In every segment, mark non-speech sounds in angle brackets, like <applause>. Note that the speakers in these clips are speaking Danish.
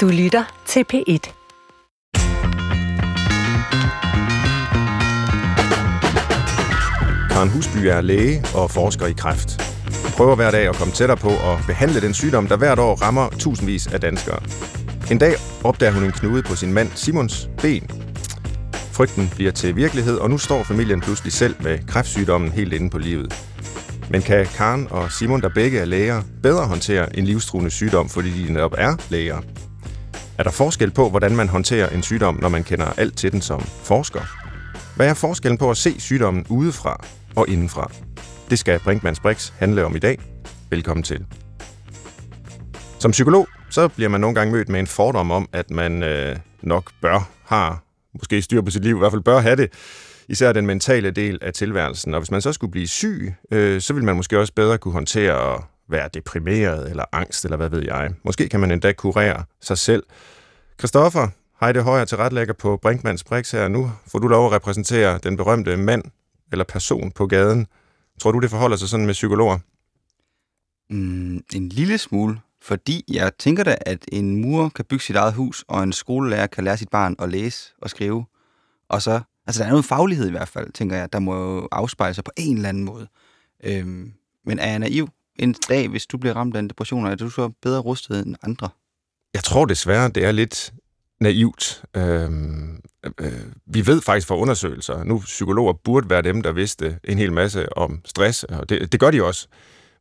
Du lytter til P1. Karen Husby er læge og forsker i kræft. Hun prøver hver dag at komme tættere på at behandle den sygdom, der hvert år rammer tusindvis af danskere. En dag opdager hun en knude på sin mand Simons ben. Frygten bliver til virkelighed, og nu står familien pludselig selv med kræftsygdommen helt inde på livet. Men kan Karen og Simon, der begge er læger, bedre håndtere en livstruende sygdom, fordi de netop er læger? Er der forskel på, hvordan man håndterer en sygdom, når man kender alt til den som forsker? Hvad er forskellen på at se sygdommen udefra og indenfra? Det skal Brinkmanns Brix handle om i dag. Velkommen til. Som psykolog, så bliver man nogle gange mødt med en fordom om, at man øh, nok bør, har måske styr på sit liv, i hvert fald bør have det, især den mentale del af tilværelsen. Og hvis man så skulle blive syg, øh, så vil man måske også bedre kunne håndtere at være deprimeret eller angst, eller hvad ved jeg. Måske kan man endda kurere sig selv. Christoffer Heide Højer til retlægger på Brinkmanns Brix her. Nu får du lov at repræsentere den berømte mand eller person på gaden. Tror du, det forholder sig sådan med psykologer? Mm, en lille smule, fordi jeg tænker da, at en mur kan bygge sit eget hus, og en skolelærer kan lære sit barn at læse og skrive. Og så, altså der er noget faglighed i hvert fald, tænker jeg, der må jo afspejle sig på en eller anden måde. Øhm, men er jeg naiv en dag, hvis du bliver ramt af en depression, er du så bedre rustet end andre? Jeg tror desværre, det er lidt naivt. Øhm, øh, vi ved faktisk fra undersøgelser, nu psykologer burde være dem, der vidste en hel masse om stress, og det, det gør de også.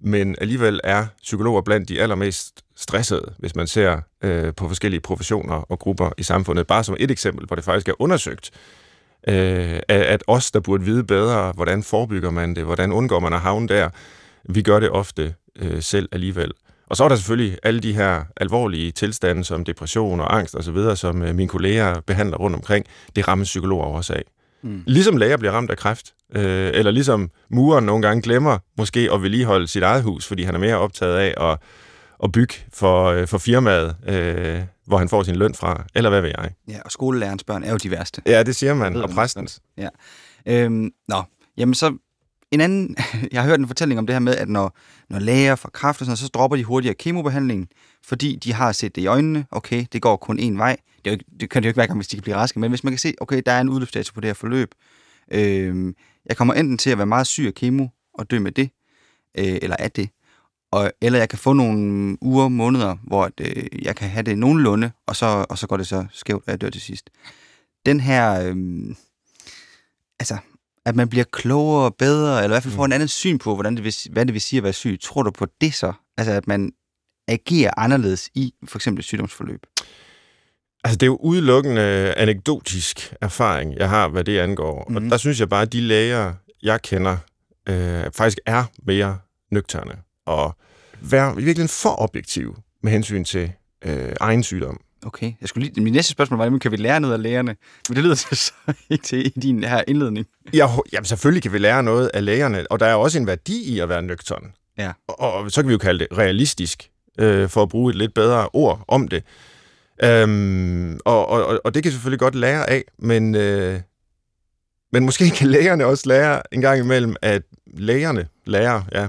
Men alligevel er psykologer blandt de allermest stressede, hvis man ser øh, på forskellige professioner og grupper i samfundet. Bare som et eksempel, hvor det faktisk er undersøgt, øh, at os, der burde vide bedre, hvordan forebygger man det, hvordan undgår man at havne der, vi gør det ofte øh, selv alligevel. Og så er der selvfølgelig alle de her alvorlige tilstande, som depression og angst osv., som øh, mine kolleger behandler rundt omkring. Det rammer psykologer også af. Mm. Ligesom læger bliver ramt af kræft, øh, eller ligesom muren nogle gange glemmer måske at vedligeholde sit eget hus, fordi han er mere optaget af at, at bygge for, øh, for firmaet, øh, hvor han får sin løn fra, eller hvad ved jeg. Ja, og skolelærerens børn er jo de værste. Ja, det siger man, og præstens. Ja. Øhm, nå, jamen så en anden, <laughs> jeg har hørt en fortælling om det her med, at når, når læger får kræft og sådan, så dropper de hurtigere kemobehandlingen, fordi de har set det i øjnene, okay, det går kun én vej. Det, er jo, det kan det jo ikke være, hvis de kan blive raske, men hvis man kan se, okay, der er en udløbsdato på det her forløb, øh, jeg kommer enten til at være meget syg af kemo og dø med det, øh, eller af det, og, eller jeg kan få nogle uger, måneder, hvor øh, jeg kan have det nogenlunde, og så, og så går det så skævt, at jeg dør til sidst. Den her, øh, altså, at man bliver klogere og bedre, eller i hvert fald får mm. en anden syn på, hvordan det vil, hvad det vil sige at være syg. Tror du på det så? Altså, at man agerer anderledes i for eksempel et sygdomsforløb? Altså, det er jo udelukkende anekdotisk erfaring, jeg har, hvad det angår. Mm. Og mhm. der synes jeg bare, at de læger, jeg kender, øh, faktisk er mere nøgterne og være i virkeligheden for objektiv med hensyn til øh, egen sygdom. Okay. Jeg skulle lige, min næste spørgsmål var, kan vi lære noget af lægerne? Men det lyder så ikke til i din her indledning. Ja, jamen selvfølgelig kan vi lære noget af lægerne, og der er også en værdi i at være nøgtern. Ja. Og, og så kan vi jo kalde det realistisk, øh, for at bruge et lidt bedre ord om det. Øhm, og, og, og det kan selvfølgelig godt lære af, men, øh, men måske kan lægerne også lære en gang imellem, at lægerne lærer ja,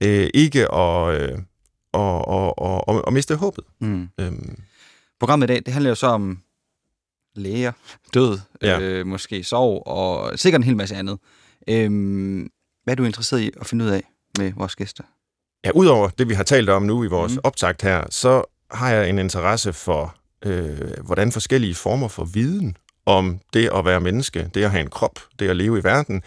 øh, ikke at, øh, og, og, og, og, og miste håbet. Mm. Øhm, Programmet i dag, det handler jo så om læger, død, ja. øh, måske sorg og sikkert en hel masse andet. Øhm, hvad er du interesseret i at finde ud af med vores gæster? Ja, udover det, vi har talt om nu i vores mm. optakt her, så har jeg en interesse for, øh, hvordan forskellige former for viden om det at være menneske, det at have en krop, det at leve i verden,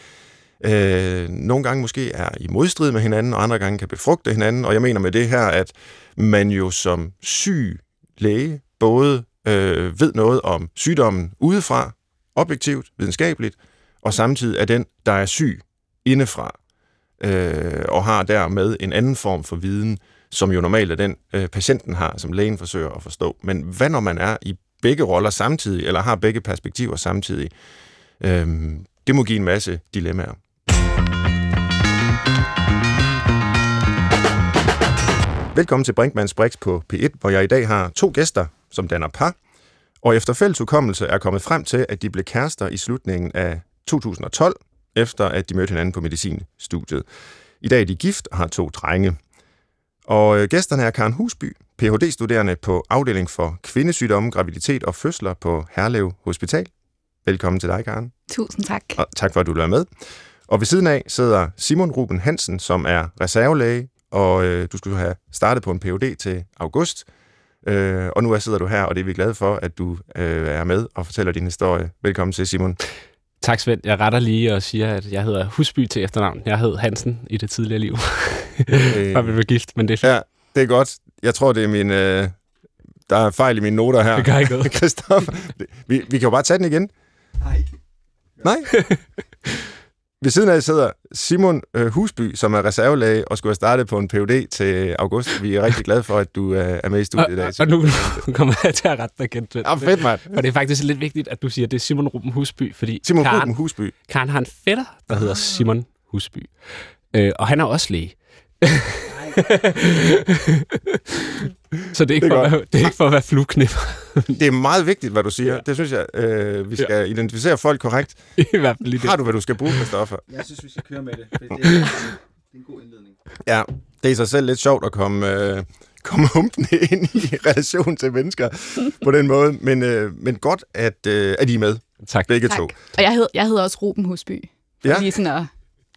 øh, nogle gange måske er i modstrid med hinanden, og andre gange kan befrugte hinanden. Og jeg mener med det her, at man jo som syg læge både øh, ved noget om sygdommen udefra, objektivt, videnskabeligt, og samtidig er den, der er syg indefra, øh, og har dermed en anden form for viden, som jo normalt er den, øh, patienten har, som lægen forsøger at forstå. Men hvad når man er i begge roller samtidig, eller har begge perspektiver samtidig? Øh, det må give en masse dilemmaer. Velkommen til Brinkmanns Brix på P1, hvor jeg i dag har to gæster, som danner par, og efter fælles hukommelse er kommet frem til, at de blev kærester i slutningen af 2012, efter at de mødte hinanden på medicinstudiet. I dag er de gift og har to drenge. Og øh, gæsterne er Karen Husby, Ph.D.-studerende på afdeling for kvindesygdomme, graviditet og fødsler på Herlev Hospital. Velkommen til dig, Karen. Tusind tak. Og tak for, at du vil være med. Og ved siden af sidder Simon Ruben Hansen, som er reservelæge, og øh, du skulle have startet på en Ph.D. til august. Øh, og nu sidder du her, og det er vi glade for, at du øh, er med og fortæller din historie. Velkommen til, Simon. Tak, Svend. Jeg retter lige og siger, at jeg hedder Husby til efternavn. Jeg hed Hansen i det tidligere liv. Øh, <laughs> Før vi blev gift, men det er fint. Ja, det er godt. Jeg tror, det er min... Øh, der er fejl i mine noter her. Det gør ikke noget. <laughs> Christoffer, vi, vi kan jo bare tage den igen. Nej. Nej? <laughs> Ved siden af sidder Simon øh, Husby, som er reservelæge og skulle have startet på en PhD til august. Vi er rigtig glade for, at du øh, er med i studiet i dag. Og, og nu kommer jeg til at rette dig igen. Ja, fedt, mand. Og det er faktisk lidt vigtigt, at du siger, at det er Simon Ruben Husby, fordi Simon Karen, Ruben Husby. Karen har en fætter, der hedder Simon Husby. Øh, og han er også læge. <laughs> Så det er, ikke Det er for, at være, det er ikke for at være flueknipper. Det er meget vigtigt, hvad du siger. Ja. Det synes jeg, øh, vi skal ja. identificere folk korrekt. <laughs> I hvert fald lige det. Har du, hvad du skal bruge, Christoffer? Jeg synes, vi skal køre med det. Det er, <laughs> det er en god indledning. Ja, det er i sig selv lidt sjovt at komme, øh, komme humpende <laughs> ind i relation til mennesker på den måde. Men, øh, men godt, at, øh, at I er med. Tak. Begge tak. to. Og jeg hedder, jeg hedder også Ruben Husby. For Ja. lige sådan at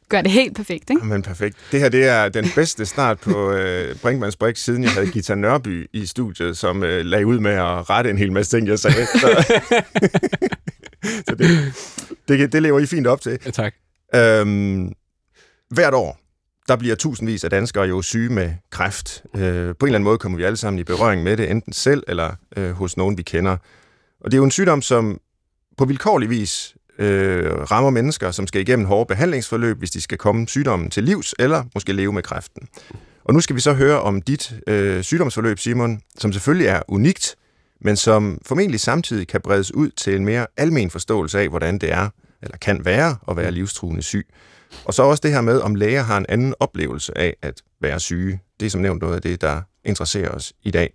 gøre det helt perfekt, ikke? Men perfekt. Det her det er den bedste start på øh, Brinkmanns Brik, siden jeg havde Gita Nørby i studiet, som øh, lagde ud med at rette en hel masse ting, jeg sagde. Så, <laughs> så det, det, det lever I fint op til. Ja, tak. Øhm, hvert år, der bliver tusindvis af danskere jo syge med kræft. Øh, på en eller anden måde kommer vi alle sammen i berøring med det, enten selv eller øh, hos nogen, vi kender. Og det er jo en sygdom, som på vilkårlig vis øh, rammer mennesker, som skal igennem hårde behandlingsforløb, hvis de skal komme sygdommen til livs, eller måske leve med kræften. Og nu skal vi så høre om dit øh, sygdomsforløb, Simon, som selvfølgelig er unikt, men som formentlig samtidig kan bredes ud til en mere almen forståelse af, hvordan det er, eller kan være, at være livstruende syg. Og så også det her med, om læger har en anden oplevelse af at være syge. Det er som nævnt noget af det, der interesserer os i dag.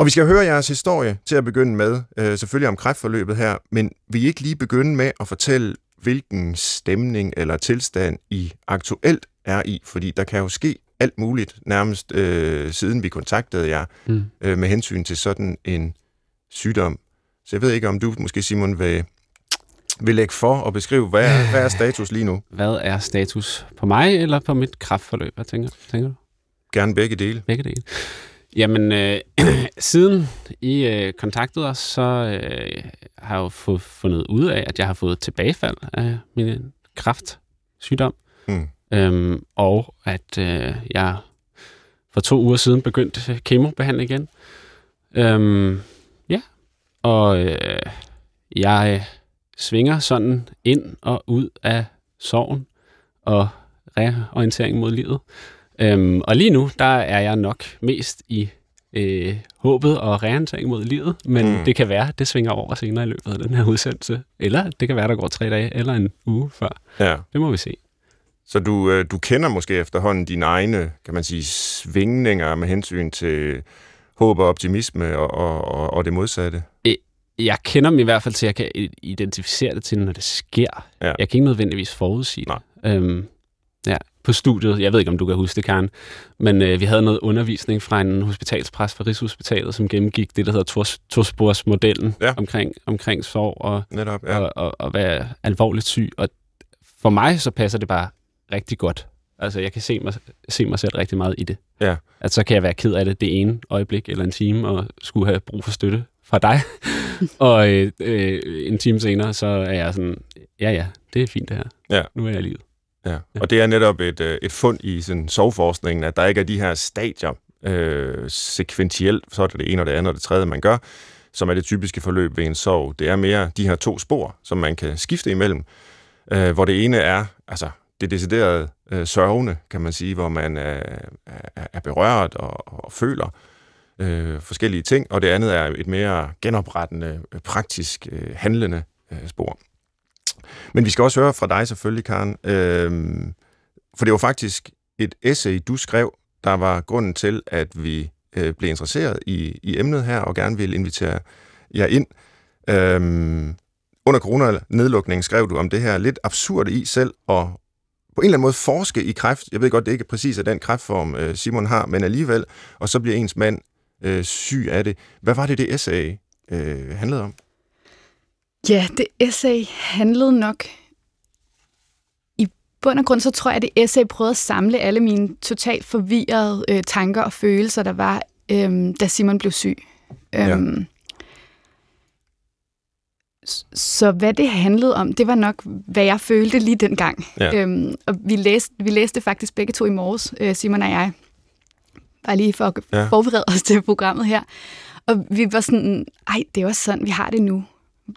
Og vi skal høre jeres historie til at begynde med, øh, selvfølgelig om kræftforløbet her, men vil I ikke lige begynde med at fortælle, hvilken stemning eller tilstand I aktuelt er i? Fordi der kan jo ske alt muligt, nærmest øh, siden vi kontaktede jer, Mm. øh, med hensyn til sådan en sygdom. Så jeg ved ikke, om du måske, Simon, vil, vil lægge for og beskrive, hvad er, hvad er status lige nu? <laughs> Hvad er status på mig eller på mit kraftforløb? Hvad tænker, tænker du? Gerne begge dele. Begge dele. Jamen, øh, <clears throat> siden I øh, kontaktede os, så øh, har jeg jo fået fundet ud af, at jeg har fået tilbagefald af min kræftsygdom. Mm. Øhm, og at øh, jeg for to uger siden begyndte kemobehandling igen. Øhm, ja, og øh, jeg svinger sådan ind og ud af sorgen og reorientering mod livet. Øhm, og lige nu, der er jeg nok mest i øh, håbet og reorientering mod livet, men Mm. det kan være, det svinger over senere i løbet af den her udsendelse. Eller det kan være, der går tre dage eller en uge før. Ja. Det må vi se. Så du, øh, du kender måske efterhånden dine egne, kan man sige, svingninger med hensyn til håb og optimisme og, og, og, og det modsatte. Jeg kender dem i hvert fald til, at jeg kan identificere det til, når det sker. Ja. Jeg kan ikke nødvendigvis forudsige Nej. det. Øhm, ja, på studiet, jeg ved ikke, om du kan huske det, Karen, men øh, vi havde noget undervisning fra en hospitalspræst fra Rigshospitalet, som gennemgik det, der hedder tos, tosporsmodellen Ja. omkring, omkring sorg og, Netop, ja. og, og, og være alvorligt syg. Og for mig, så passer det bare rigtig godt. Altså, jeg kan se mig, se mig selv rigtig meget i det. Ja. At så kan jeg være ked af det det ene øjeblik eller en time, og skulle have brug for støtte fra dig. <laughs> og øh, øh, en time senere, så er jeg sådan, ja ja, det er fint det her. Ja. Nu er jeg i livet. Ja. Og det er netop et, øh, et fund i sådan sovforskningen, at der ikke er de her stadier øh, sekventielt, så er det det ene og det andet og det tredje, man gør, som er det typiske forløb ved en sorg. Det er mere de her to spor, som man kan skifte imellem, øh, hvor det ene er altså det deciderede øh, sørgende, kan man sige, hvor man er, er, er berørt og, og føler øh, forskellige ting, og det andet er et mere genoprettende, praktisk, øh, handlende øh, spor. Men vi skal også høre fra dig selvfølgelig, Karen, øh, for det var faktisk et essay, du skrev, der var grunden til, at vi øh, blev interesseret i, i emnet her, og gerne ville invitere jer ind. Øh, under corona-nedlukningen skrev du om det her lidt absurde i selv at på en eller anden måde forske i kræft. Jeg ved godt, det ikke er præcis af den kræftform, øh, Simon har, men alligevel, og så bliver ens mand øh, syg af det. Hvad var det, det essay øh, handlede om? Ja, det essay handlede nok... I bund og grund, så tror jeg, at det essay prøvede at samle alle mine totalt forvirrede øh, tanker og følelser, der var, øh, da Simon blev syg. Ja. Øhm, så hvad det handlede om, det var nok, hvad jeg følte lige dengang. Ja. Øhm, og vi læste, vi læste faktisk begge to i morges, øh, Simon og jeg. Bare lige for at Ja. forberede os til programmet her. Og vi var sådan, ej, det er også sådan, vi har det nu,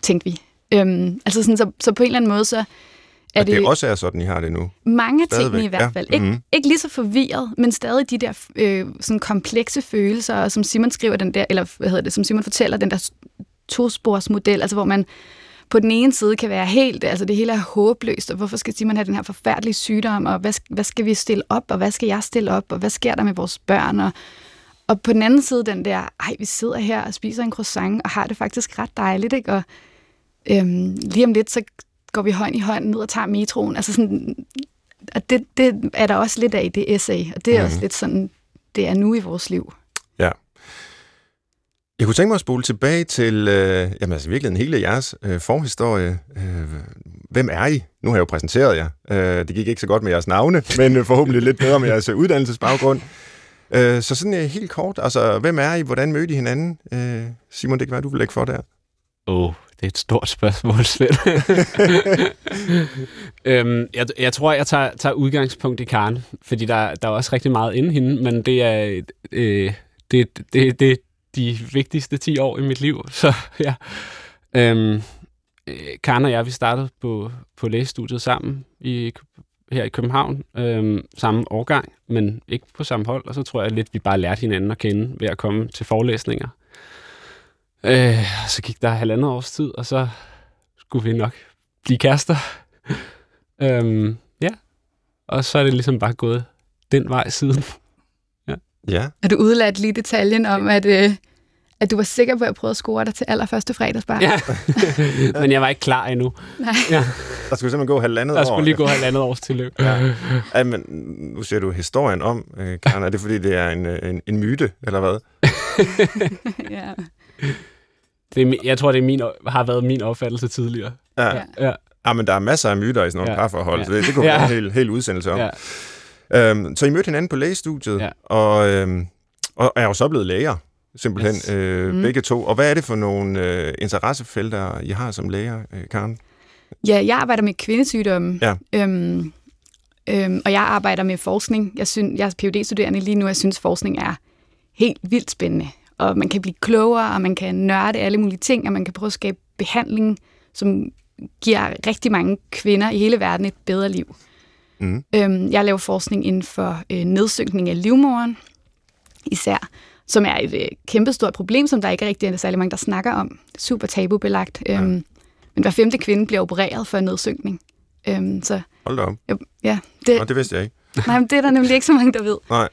tænkte vi. Øhm, altså sådan, så, så på en eller anden måde, så er At det det, også er sådan, I har det nu. mange Stadigvæk, i hvert ja. fald. Ikke, Mhm. ikke lige så forvirret, men stadig de der øh, sådan komplekse følelser, og som Simon skriver den der, eller hvad hedder det, som Simon fortæller, den der tosporsmodel, altså hvor man på den ene side kan være helt, altså det hele er håbløst, og hvorfor skal Simon have den her forfærdelige sygdom, og hvad, hvad skal vi stille op, og hvad skal jeg stille op, og hvad sker der med vores børn, og, og på den anden side den der, ej, vi sidder her og spiser en croissant, og har det faktisk ret dejligt, ikke? og øhm, lige om lidt, så går vi hånd i hånd ned og tager metroen, altså sådan, og det, det er der også lidt af i det essay, og det er Mhm. også lidt sådan, det er nu i vores liv. Jeg kunne tænke mig at spole tilbage til, øh, jamen altså virkelig hele jeres øh, forhistorie. Øh, hvem er I? Nu har jeg jo præsenteret jer. Øh, det gik ikke så godt med jeres navne, men forhåbentlig lidt bedre med jeres uddannelsesbaggrund. Øh, så sådan øh, helt kort, altså hvem er I? Hvordan mødte I hinanden? Øh, Simon, det kan være, du vil lægge for der. Åh, oh, det er et stort spørgsmål, Svend. <laughs> øhm, jeg, jeg tror, jeg tager, tager udgangspunkt i Karen, fordi der, der er også rigtig meget inden hende, men det er, øh, det, det, det er de vigtigste 10 år i mit liv. <laughs> Så ja. Øhm, øh, Karen og jeg, vi startede på, på lægestudiet sammen i, her i København, øhm, samme årgang, men ikke på samme hold, og så tror jeg lidt, vi bare lærte hinanden at kende ved at komme til forelæsninger. Øh, så gik der halvandet års tid, og så skulle vi nok blive kærester. <laughs> øhm, ja, og så er det ligesom bare gået den vej siden. Ja, Er du udladt lige detaljen om, at, øh, at du var sikker på, at jeg prøvede at score dig til allerførste fredagsbar? Ja, <laughs> men jeg var ikke klar endnu. Nej. Ja, der skulle simpelthen gå halvandet der år. skulle lige gå halvandet års tilløb. Ja. Ja, men nu ser du historien om, øh, Karen. Er det fordi, det er en, øh, en, en myte, eller hvad? <laughs> ja. Det er, jeg tror, det er min, har været min opfattelse tidligere. Ja. Ja. ja. Men der er masser af myter i sådan nogle Ja. ja. parforhold, Ja. så det, det kunne Ja. være en hel, hel udsendelse om. Ja. Øhm, så I mødte hinanden på lægestudiet, Ja. og, øhm, og er jo så blevet læger, simpelthen, Yes. øh, Mm. begge to. Og hvad er det for nogle øh, interessefelter, I har som læger, øh, Karen? ja, jeg arbejder med kvindesygdomme. Ja. Øhm, øhm, og jeg arbejder med forskning. Jeg, synes, jeg er phd studerende lige nu, og jeg synes, forskning er helt vildt spændende. Og man kan blive klogere, og man kan nørde alle mulige ting, og man kan prøve at skabe behandling, som giver rigtig mange kvinder i hele verden et bedre liv. Mm. Øhm, jeg laver forskning inden for øh, nedsynkning af livmoderen, især, som er et øh, kæmpestort problem, som der ikke rigtig er særlig mange, der snakker om. Super tabubelagt. Øhm, Men hver femte kvinde bliver opereret for en nedsynkning. Øhm, så Hold da op. jeg, ja, det, Nå, det vidste jeg ikke. <laughs> nej, men det er der nemlig ikke så mange, der ved. Nej.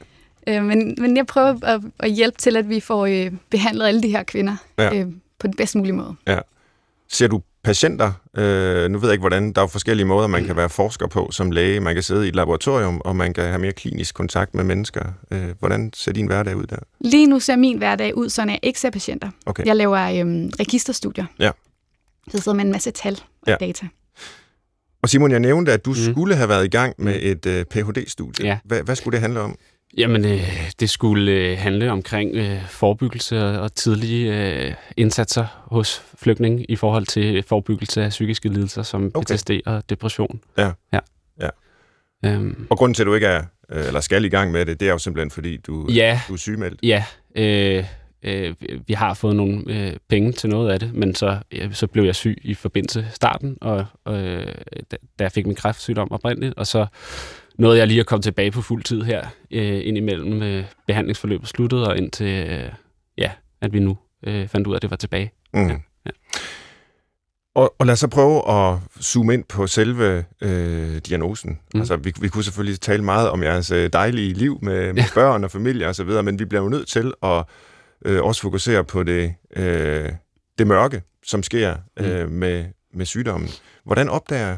Øh, men, men jeg prøver at, at hjælpe til, at vi får øh, behandlet alle de her kvinder Ja. øh, på den bedst mulige måde. Ser du patienter? Øh, nu ved jeg ikke, hvordan. Der er jo forskellige måder, man kan være forsker på som læge. Man kan sidde i et laboratorium, og man kan have mere klinisk kontakt med mennesker. Øh, hvordan ser din hverdag ud der? Lige nu ser min hverdag ud, så jeg ikke ser patienter. Okay. Jeg laver øhm, registerstudier. Ja. Så jeg sidder med en masse tal og Ja. data. Og Simon, jeg nævnte, at du Mm. skulle have været i gang med et øh, Ph.D.-studie. Ja. Hvad, hvad skulle det handle om? Jamen, øh, det skulle øh, handle omkring øh, forebyggelse og, og tidlige øh, indsatser hos flygtninge i forhold til forebyggelse af psykiske lidelser som Okay. PTSD og depression. Ja. ja. Ja. Øhm, Og grunden til, at du ikke er, øh, eller skal i gang med det, det er jo simpelthen, fordi du, ja, du er sygemeldt. ja. Øh, øh, vi har fået nogle øh, penge til noget af det, men så, ja, så blev jeg syg i forbindelse starten, og, og øh, da, da jeg fik min kræftsygdom oprindeligt, og så nåede jeg lige at komme tilbage på fuld tid her, øh, indimellem øh, behandlingsforløbet sluttede, og indtil, øh, ja, at vi nu øh, fandt ud af, at det var tilbage. Mm. Ja, ja. Og, og lad os så prøve at zoome ind på selve øh, diagnosen. Mm. Mm. Altså, vi, vi kunne selvfølgelig tale meget om jeres øh, dejlige liv med, med børn og familie og så videre, men vi bliver jo nødt til at øh, også fokusere på det, øh, det mørke, som sker øh, med, med sygdommen. Hvordan opdager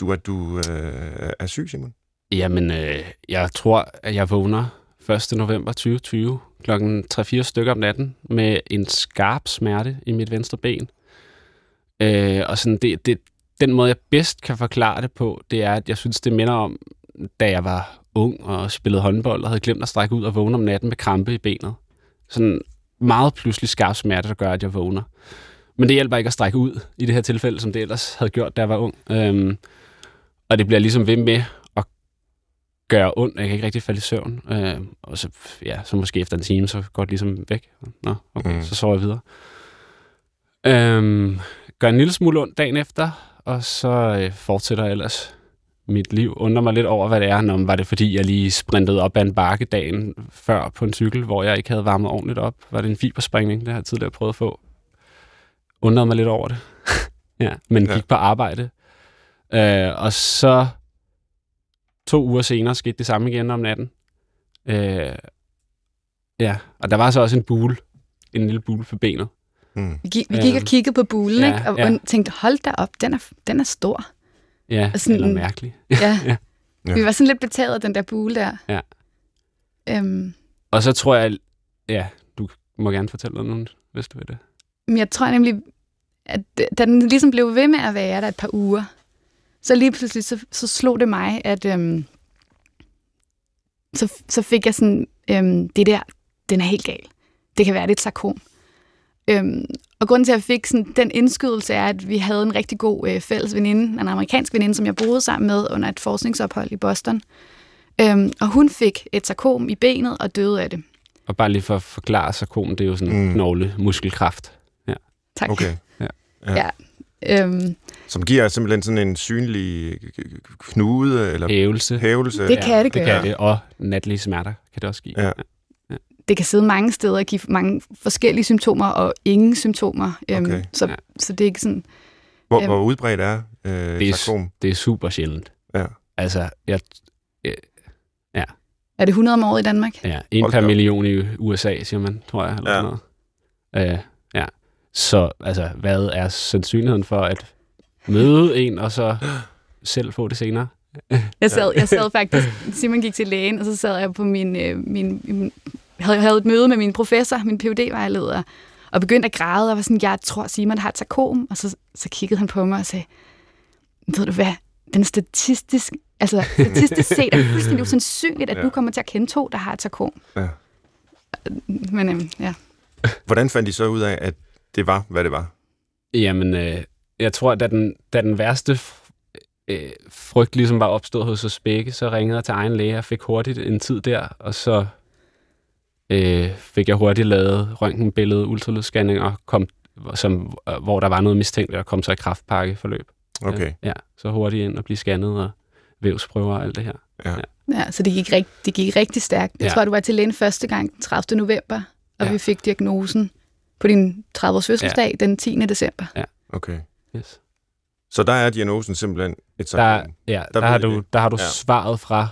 du, at du øh, er syg, Simon? Jamen, øh, jeg tror, at jeg vågner 1. november 2020 klokken 3-4 stykker om natten med en skarp smerte i mit venstre ben. Øh, og sådan det, det, den måde, jeg bedst kan forklare det på, det er, at jeg synes, det minder om, da jeg var ung og spillede håndbold og havde glemt at strække ud og vågne om natten med krampe i benet. Sådan meget pludselig skarp smerte, der gør, at jeg vågner. Men det hjælper ikke at strække ud i det her tilfælde, som det ellers havde gjort, da jeg var ung. Øhm, og det bliver ligesom ved med gøre ondt. Jeg kan ikke rigtig falde i søvn. Øhm, og så, ja, så måske efter en time, så går det ligesom væk. Nå, okay, Mm. så sover jeg videre. Øhm, gør en lille smule ondt dagen efter, og så øh, fortsætter jeg ellers mit liv. Undrer mig lidt over, hvad det er. Nå, var det fordi, jeg lige sprintede op ad en bakke dagen før på en cykel, hvor jeg ikke havde varmet ordentligt op? Var det en fiberspringning? Det har jeg tidligere prøvet at få. Undrede mig lidt over det. <laughs> ja, men Ja. gik på arbejde. Øh, og så to uger senere skete det samme igen om natten. Øh, ja, og der var så også en bule. En lille bule på benet. Mm. Vi gik, vi gik og Øhm, kiggede på bulen, ja, ikke? Og, ja. og tænkte, hold da op, den er, den er stor. Ja, Og sådan eller mærkelig. <laughs> Ja. Ja. ja. Vi var sådan lidt betaget af den der bule der. Ja. Øhm, Og så tror jeg, ja, du må gerne fortælle noget, hvis du vil det. men jeg tror nemlig, at da den ligesom blev ved med at være der et par uger, så lige pludselig, så, så slog det mig, at øhm, så, så fik jeg sådan, øhm, det der, den er helt gal. Det kan være, det er et sarkom. Øhm, og grunden til, at jeg fik sådan, den indskydelse, er, at vi havde en rigtig god øh, fælles veninde, en amerikansk veninde, som jeg boede sammen med under et forskningsophold i Boston. Øhm, og hun fik et sarkom i benet og døde af det. Og bare lige for at forklare, sarkom, det er jo sådan Mm. mm. knogle muskelkraft. Tak. Okay. Ja. ja. Øhm, Som giver simpelthen sådan en synlig knude eller Hævelse. hævelse. Det kan det det gøre. kan det. Og natlige smerter kan det også give. Ja. det kan sidde mange steder og give mange forskellige symptomer og ingen symptomer. Øhm, Okay. så, Ja. så det er ikke sådan... Hvor, Øhm. hvor udbredt er øh, Det er, sarkom? det er super sjældent. Ja. Altså, jeg, Er det 100 om året i Danmark? ja, en Hold per da op. million i USA, siger man, tror jeg. Eller Ja. sådan noget. Øh, ja. Så altså, hvad er sandsynligheden for at møde en, og så selv få det senere? Jeg sad, jeg sad faktisk, Simon gik til lægen, og så sad jeg på min, øh, min, min havde, havde et møde med min professor, min phd vejleder og begyndte at græde, og var sådan, jeg tror, Simon har et sarkom. Og så, så kiggede han på mig og sagde, ved du hvad, den statistisk, altså statistisk set er det fuldstændig usandsynligt, at Ja. du kommer til at kende to, der har et sarkom. Ja. Men øhm, ja. Hvordan fandt de så ud af, at det var, hvad det var? Jamen, øh, jeg tror, at da den, da den værste øh, frygt ligesom var opstået hos os begge, så ringede jeg til egen læge og fik hurtigt en tid der, og så øh, fik jeg hurtigt lavet røntgenbillede, ultralydsscanning, og kom, som, øh, hvor der var noget mistænkt, og kom så i kraftpakkeforløb. Okay. Ja, så hurtigt ind og blive scannet og vævsprøver og alt det her. Ja. Ja, så det gik, rigt, det gik rigtig stærkt. Jeg Ja. ja. tror, du var til lægen første gang den 30. november, og Ja. ja. vi fik diagnosen på din 30-års fødselsdag ja. den 10. december. Okay. Yes. Så der er diagnosen simpelthen et Der, ja, Der der, har du, der har du Ja. ja. svaret fra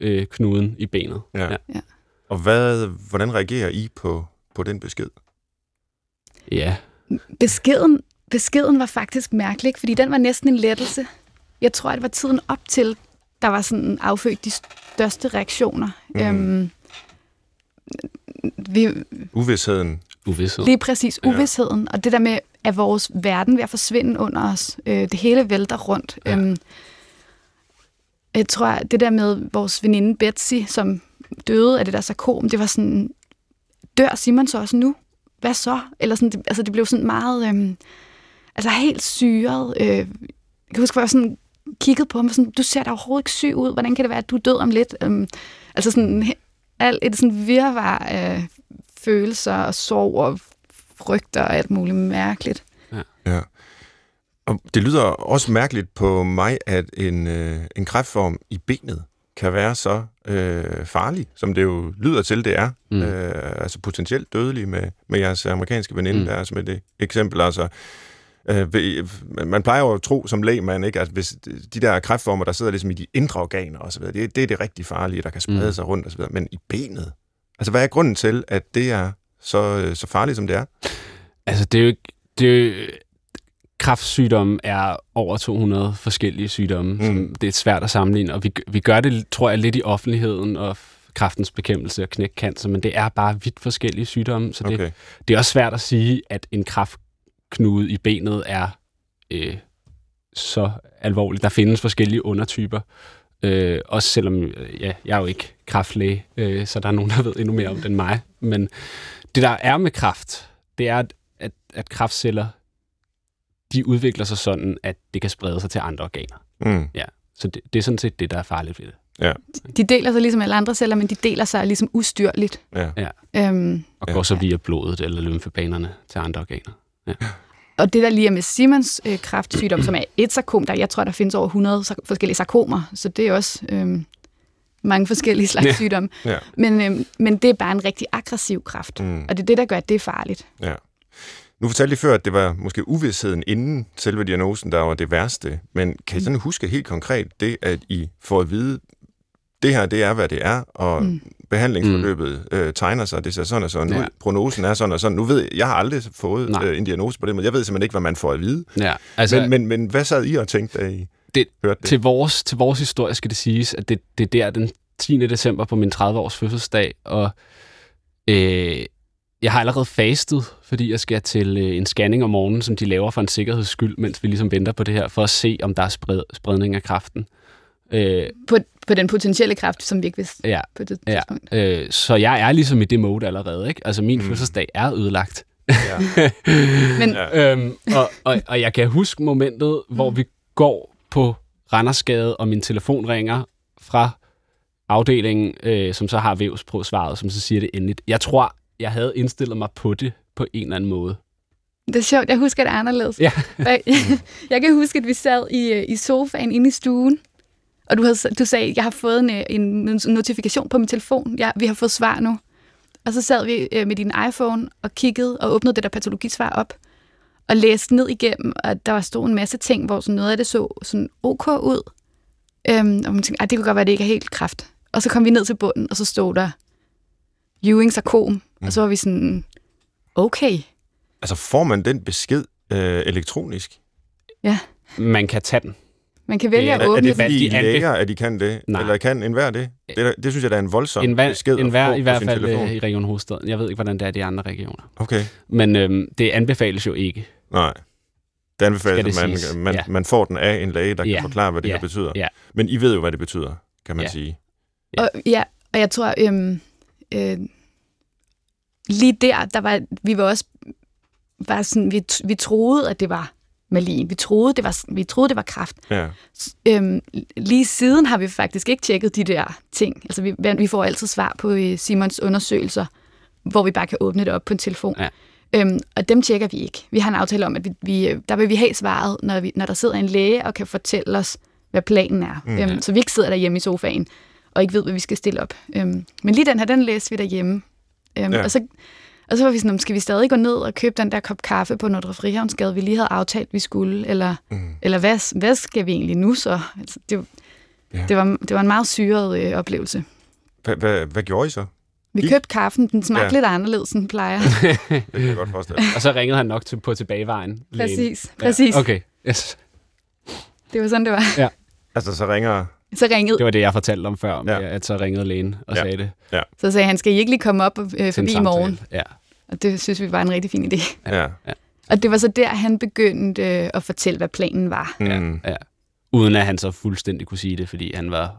øh, knuden i benet. Ja. Ja. Og hvad, hvordan reagerer I på, på den besked? ja. Beskeden, beskeden var faktisk mærkelig, fordi den var næsten en lettelse. Jeg tror, at det var tiden op til, der var sådan affødt de største reaktioner. Mm. Øhm, vi, Uvidsheden. Uvidshed. lige præcis Ja. uvidsheden, og det der med, at vores verden ved at forsvinde under os. Øh, det hele vælter rundt. Ja. Øhm, jeg tror, det der med vores veninde Betsy, som døde af det der sarkom, det var sådan, dør Simon så også nu? Hvad så? Eller sådan, det, altså det blev sådan meget, øhm, altså helt syret. Øh, jeg kan huske, hvor jeg sådan kiggede på ham, og sådan, du ser da overhovedet ikke syg ud. Hvordan kan det være, at du er død om lidt? Øhm, altså sådan, alt et sådan virvar af følelser og sorg og frygter og alt muligt mærkeligt. Ja. Og det lyder også mærkeligt på mig, at en, øh, en kræftform i benet kan være så øh, farlig, som det jo lyder til, det er. Mm. Øh, altså potentielt dødelig med, med jeres amerikanske veninde, mm. Der som et eksempel. Altså, øh, ved- man plejer jo at tro som lægmand, ikke, at hvis de der kræftformer, der sidder ligesom i de indre organer osv., det, det er det rigtig farlige, der kan sprede Mm. sig rundt osv., men i benet, altså hvad er grunden til, at det er så, øh, så farligt, som det er? Altså, det er jo ikke... Det er jo, kraftsygdomme er over 200 forskellige sygdomme. Mm. Som det er svært at sammenligne, og vi, vi gør det, tror jeg, lidt i offentligheden, og kraftens bekæmpelse og knæk cancer, men det er bare vidt forskellige sygdomme, så det, Okay. det er også svært at sige, at en kraftknude i benet er øh, så alvorligt. Der findes forskellige undertyper, øh, også selvom øh, ja, jeg er jo ikke kraftlæge, øh, så der er nogen, der ved endnu mere om det end mig. Men det, der er med kraft, det er, at, at, kraftceller, de udvikler sig sådan, at det kan sprede sig til andre organer. Mm. Ja. Så det, det er sådan set det, der er farligt ved det. De deler sig ligesom alle andre celler, men de deler sig ligesom ustyrligt. Ja. Øhm, Og Ja. ja. går så via blodet eller lymfebanerne til andre organer. og det der lige er med Simons øh, kræftsygdom, som er et sarkom, der jeg tror, der findes over 100 sak- forskellige sarkomer, så det er også øhm, mange forskellige slags Ja. sygdomme. Ja. Men, øhm, men det er bare en rigtig aggressiv kræft, Mm. og det er det, der gør, at det er farligt. Ja. Nu fortalte I før, at det var måske uvidsheden inden selve diagnosen, der var det værste. Men kan I sådan huske helt konkret det, at I får at vide, det her, det er, hvad det er, og mm. behandlingsforløbet mm. øh, tegner sig, det ser sådan og sådan ja. Ud, prognosen er sådan og sådan. Nu ved jeg, jeg har aldrig fået Nej. øh, en diagnose på det, men jeg ved simpelthen ikke, hvad man får at vide. Ja, altså men, men, men hvad sad I og tænkte, da I Det- hørte det? til, vores, til vores historie skal det siges, at det, det er der den 10. december på min 30-års fødselsdag, og øh, jeg har allerede fastet, fordi jeg skal til øh, en scanning om morgenen, som de laver for en sikkerheds skyld, mens vi ligesom venter på det her, for at se, om der er spred, spredning af kraften. Øh, På, på den potentielle kræft, som vi ikke vidste ja, på det Ja. tidspunkt. øh, så jeg er ligesom i det mode allerede. Ikke? Altså min Mm. mm. fødselsdag er ødelagt. Ja. <laughs> Men Ja. øhm, og, og, og jeg kan huske momentet, hvor vi går på Randersgade, og min telefon ringer fra afdelingen, øh, som så har vævsprøvsvaret, som så siger det endeligt. Jeg tror, jeg havde indstillet mig på det på en eller anden måde. Det er sjovt, jeg husker det anderledes. Ja. <laughs> Jeg kan huske, at vi sad i, øh, i sofaen inde i stuen, og du, havde, du sagde, jeg har fået en, øh, en notifikation på min telefon. Ja, vi har fået svar nu. Og så sad vi øh, med din iPhone og kiggede og åbnede det der patologisvar op og læste ned igennem, og der var stod en masse ting, hvor sådan noget af det så sådan ok ud. Øhm, og man tænkte, "Ej, det kunne godt være, at det ikke er helt kræft. Og så kom vi ned til bunden, og så stod der Ewing sarkom, mm. og så var vi sådan, okay, Altså, får man den besked øh, elektronisk? Man kan tage den. Man kan vælge Det at Er, er åbne det fordi de læger, at de kan det? Nej. Eller kan enhver det? Det, er- det synes jeg, der er en voldsom En hver, besked en hver få i hvert fald telefon. øh, i Region Hovedstaden. Jeg ved ikke, hvordan det er i de andre regioner. Okay. Men øhm, det anbefales jo ikke. Nej. Det anbefales, Skal at det man, man, Ja. man får den af en læge, der kan Ja. forklare, hvad det Ja. her betyder. Ja. Men I ved jo, hvad det betyder, kan man Ja. sige. Og, ja, og jeg tror, øhm, øh, lige der, der var, vi var også, var sådan, vi, vi troede, at det var malin. Vi troede, det var, vi troede, det var kraft. Ja. Øhm, lige siden har vi faktisk ikke tjekket de der ting. Altså, vi, vi får altid svar på øh, Simons undersøgelser, hvor vi bare kan åbne det op på en telefon. Ja. Øhm, og dem tjekker vi ikke. Vi har en aftale om, at vi, vi, øh, der vil vi have svaret, når, vi, når der sidder en læge og kan fortælle os, hvad planen er. Mm. Øhm, så vi ikke sidder derhjemme i sofaen og ikke ved, hvad vi skal stille op. Øhm, men lige den her, den læste vi derhjemme. Øhm, ja. og, så, og så var vi sådan, "Om, skal vi stadig gå ned og købe den der kop kaffe på Nordre Frihavnsgade, vi lige havde aftalt, vi skulle, eller, Mm. eller hvad, hvad skal vi egentlig nu så? Altså, det, Ja. ja. det, var, det var en meget syret øh, oplevelse. Hvad, gjorde I så? Vi købte kaffen, den smagte Ja. ja. lidt anderledes, end den plejer. <laughs> Det kan jeg godt forestille. Og så ringede han nok til, på tilbagevejen. lægen. præcis, præcis. Ja, okay, yes. Det var sådan, det var. Altså, så ringer... Så ringede, Det var det, jeg fortalte om før, Ja. ja. at så ringede lægen og Ja. sagde det. så sagde han, skal I ikke lige komme op øh, forbi i morgen? Ja. Og det synes vi var en rigtig fin idé. Ja. Og det var så der, han begyndte øh, at fortælle, hvad planen var. Mm. ja. Uden at han så fuldstændig kunne sige det, fordi han var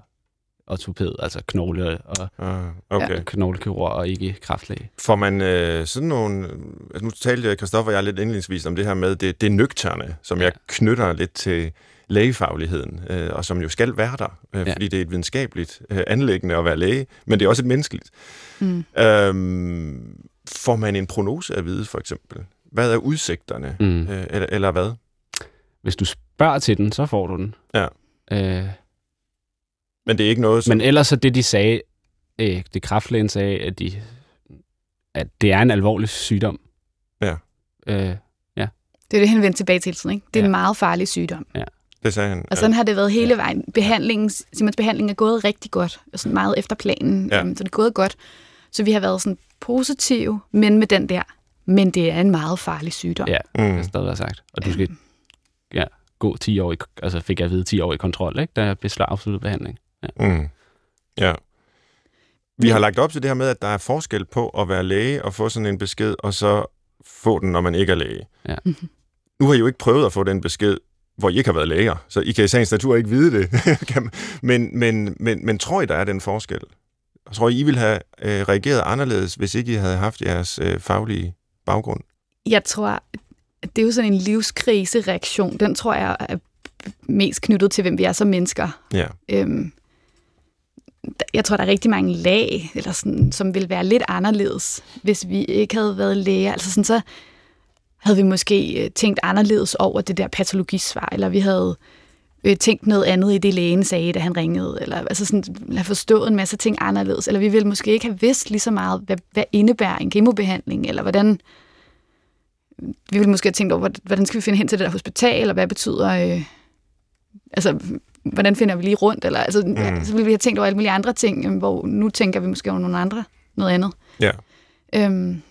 ortoped, altså knogle og Ah, okay. ja. knoglekirurg og ikke kraftlæge. Får man øh, sådan nogle... Altså, nu talte Kristoffer og jeg lidt indledningsvis om det her med det, det nøgterne, som ja. Ja. jeg knytter lidt til lægefagligheden, øh, og som jo skal være der, øh, ja. Ja. fordi det er et videnskabeligt øh, anlæggende at være læge, men det er også et menneskeligt. Mm. Øhm, får man en prognose at vide, for eksempel? Hvad er udsigterne? Mm. Øh, eller, eller hvad? Hvis du spørger til den, så får du den. Ja. Øh, Men det er ikke noget, som... men ellers så det, de sagde, øh, det kraftlægen sagde, at, de, at det er en alvorlig sygdom. Ja. Øh, Det er det, han vendte tilbage til hele tiden. Ikke? Det er Ja. en meget farlig sygdom. Det sagde han. Og sådan har det været hele vejen. Behandlingen, Simons behandling er gået rigtig godt, og sådan meget efter planen, Ja. øhm, så det er gået godt. Så vi har været sådan positive, men med den der, men det er en meget farlig sygdom. Ja. Mm. det har stadig været sagt. Og du skal ja, gå 10 år, i, altså fik jeg at vide 10 år i kontrol, ikke, da jeg blev afsluttet behandling. Ja. Mm. Ja. Vi har lagt op til det her med, at der er forskel på at være læge og få sådan en besked, og så få den, når man ikke er læge. Ja. Nu har I jo ikke prøvet at få den besked, hvor I ikke har været læger, så I kan i sagens natur ikke vide det. <laughs> men, men, men, men tror I, der er den forskel? Tror I, I ville have øh, reageret anderledes, hvis ikke I havde haft jeres øh, faglige baggrund? Jeg tror, det er jo sådan en livskrisereaktion. Den tror jeg er mest knyttet til, hvem vi er som mennesker. Ja. Øhm, jeg tror, der er rigtig mange lag, eller sådan, som vil være lidt anderledes, hvis vi ikke havde været læger. Altså sådan, så havde vi måske øh, tænkt anderledes over det der patologisvar, eller vi havde øh, tænkt noget andet i det, lægen sagde, da han ringede, eller altså sådan, have forstået en masse ting anderledes, eller vi ville måske ikke have vidst lige så meget, hvad, hvad indebærer en kemobehandling, eller hvordan vi ville måske have tænkt over, hvordan skal vi finde hen til det der hospital, eller hvad betyder, øh, altså, hvordan finder vi lige rundt, eller altså, mm. ja, så ville vi have tænkt over alle mulige andre ting, hvor nu tænker vi måske over nogle andre, noget andet. Ja. Øhm,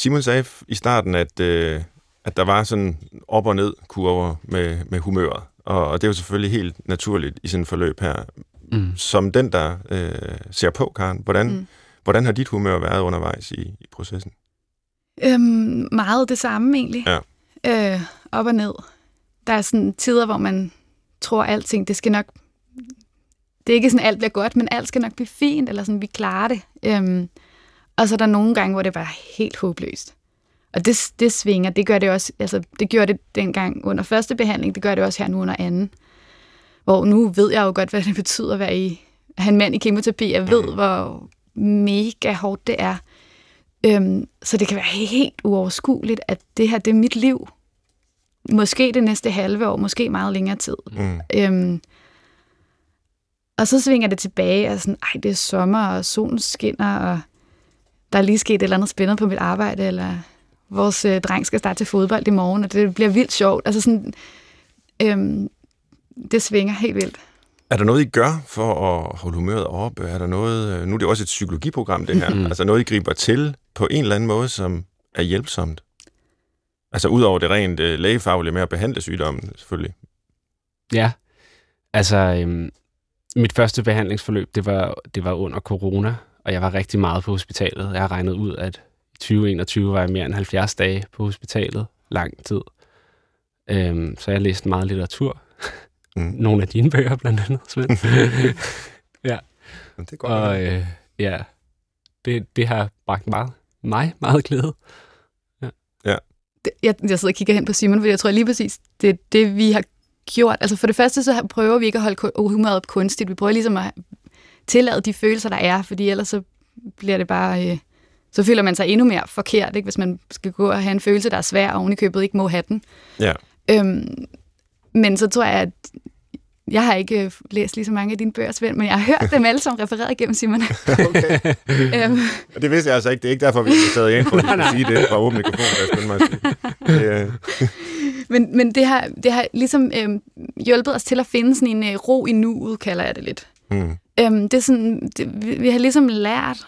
Simon sagde i starten, at, øh, at der var sådan op- og ned kurver med, med humøret. Og, og det er jo selvfølgelig helt naturligt i sådan et forløb her. Mm. Som den, der øh, ser på, Karen, hvordan, mm. hvordan har dit humør været undervejs i, i processen? øhm, meget det samme egentlig. Ja. Øh, op og ned. Der er sådan tider, hvor man tror alting, det skal nok... Det er ikke sådan, alt bliver godt, men alt skal nok blive fint, eller sådan, vi klarer det. Øhm, og så er der nogle gange, hvor det var helt håbløst. Og det, det svinger, det gør det også, altså det gjorde det dengang under første behandling, det gør det også her nu under anden. Hvor nu ved jeg jo godt, hvad det betyder at være i, at have en mand i kemoterapi. Jeg ved, hvor mega hårdt det er. Øhm, så det kan være helt uoverskueligt, at det her, det er mit liv. Måske det næste halve år, måske meget længere tid. Mm. Øhm, og så svinger det tilbage, og sådan, ej, det er sommer, og solen skinner, og der er lige sket et eller andet spændende på mit arbejde, eller vores øh, dreng skal starte til fodbold i morgen, og det bliver vildt sjovt. Altså sådan, øhm, det svinger helt vildt. Er der noget, I gør for at holde humøret oppe? Er der noget, øh, nu er det også et psykologiprogram, det her. <laughs> Altså noget, I griber til på en eller anden måde, som er hjælpsomt? Altså ud over det rent øh, lægefaglige med at behandle sygdommen, selvfølgelig. Ja, altså øhm, mit første behandlingsforløb, det var, det var under corona, og jeg var rigtig meget på hospitalet. Jeg har regnet ud, at i 2021 var jeg mere end 70 dage på hospitalet. Lang tid. Øhm, så jeg læste meget litteratur. Mm. <laughs> Nogle af dine bøger, blandt andet, Svend. <laughs> ja, Men det er godt. og øh, ja, det, det har bragt meget, mig meget glæde. Det- Jeg, jeg sidder og kigger hen på Simon, for jeg tror lige præcis, det er det, vi har gjort. Altså for det første, så prøver vi ikke at holde humøret op kunstigt. Vi prøver ligesom at tillade de følelser, der er, fordi ellers så bliver det bare... Øh, så føler man sig endnu mere forkert, ikke? hvis man skal gå og have en følelse, der er svær, og oven i købet ikke må have den. Ja. Øhm, men så tror jeg, at jeg har ikke øh, læst lige så mange af dine bøger, Svend, men jeg har hørt dem alle sammen refereret igennem, Simon. Okay. <laughs> øhm, Og det vidste jeg altså ikke. Det er ikke derfor, vi har taget ind for at sige det fra åben mikrofon, skynder mig at sige. Det, øh, <laughs> Men, men det, har, det har ligesom øhm, hjulpet os til at finde sådan en øh, ro i nuet, kalder jeg det lidt. Mm. Øhm, det er sådan, det, vi, vi har ligesom lært,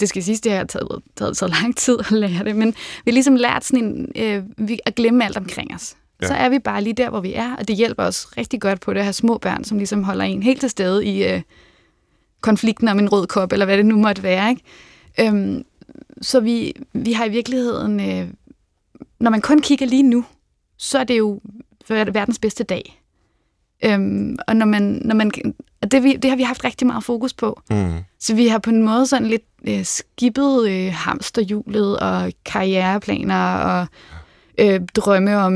det skal siges, det har taget, taget, taget lang tid at lære det, men vi har ligesom lært sådan en, øh, vi, at glemme alt omkring os. Ja. Så er vi bare lige der, hvor vi er, og det hjælper os rigtig godt på det at have små børn, som ligesom holder en helt til stede i øh, konflikten om en rød kop, eller hvad det nu måtte være. Ikke? Øhm, så vi, vi har i virkeligheden, øh, når man kun kigger lige nu, så er det jo verdens bedste dag. Øhm, og når man, når man, og det, vi, det har vi haft rigtig meget fokus på. Mm. Så vi har på en måde sådan lidt øh, skippet øh, hamsterhjulet og karriereplaner og øh, drømme om,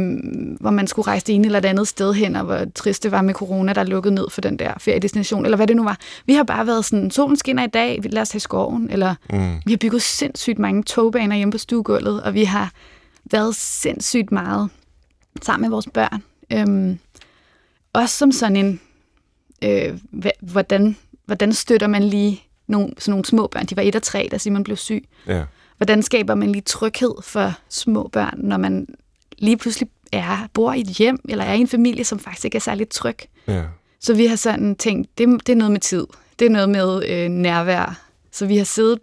hvor man skulle rejse det ene eller det andet sted hen, og hvor trist det var med corona, der lukkede ned for den der feriedestination, eller hvad det nu var. Vi har bare været sådan, solen skinner i dag, lad os tage skoven, eller Mm. vi har bygget sindssygt mange togbaner hjemme på stuegulvet, og vi har været sindssygt meget sammen med vores børn. Øhm, også som sådan en, øh, hvordan, hvordan støtter man lige nogle, sådan nogle små børn? De var et og tre, da Simon blev syg. Ja. Hvordan skaber man lige tryghed for små børn, når man lige pludselig er, bor i et hjem, eller er i en familie, som faktisk ikke er særlig tryg? Ja. Så vi har sådan tænkt, det, det er noget med tid. Det er noget med øh, nærvær. Så vi har siddet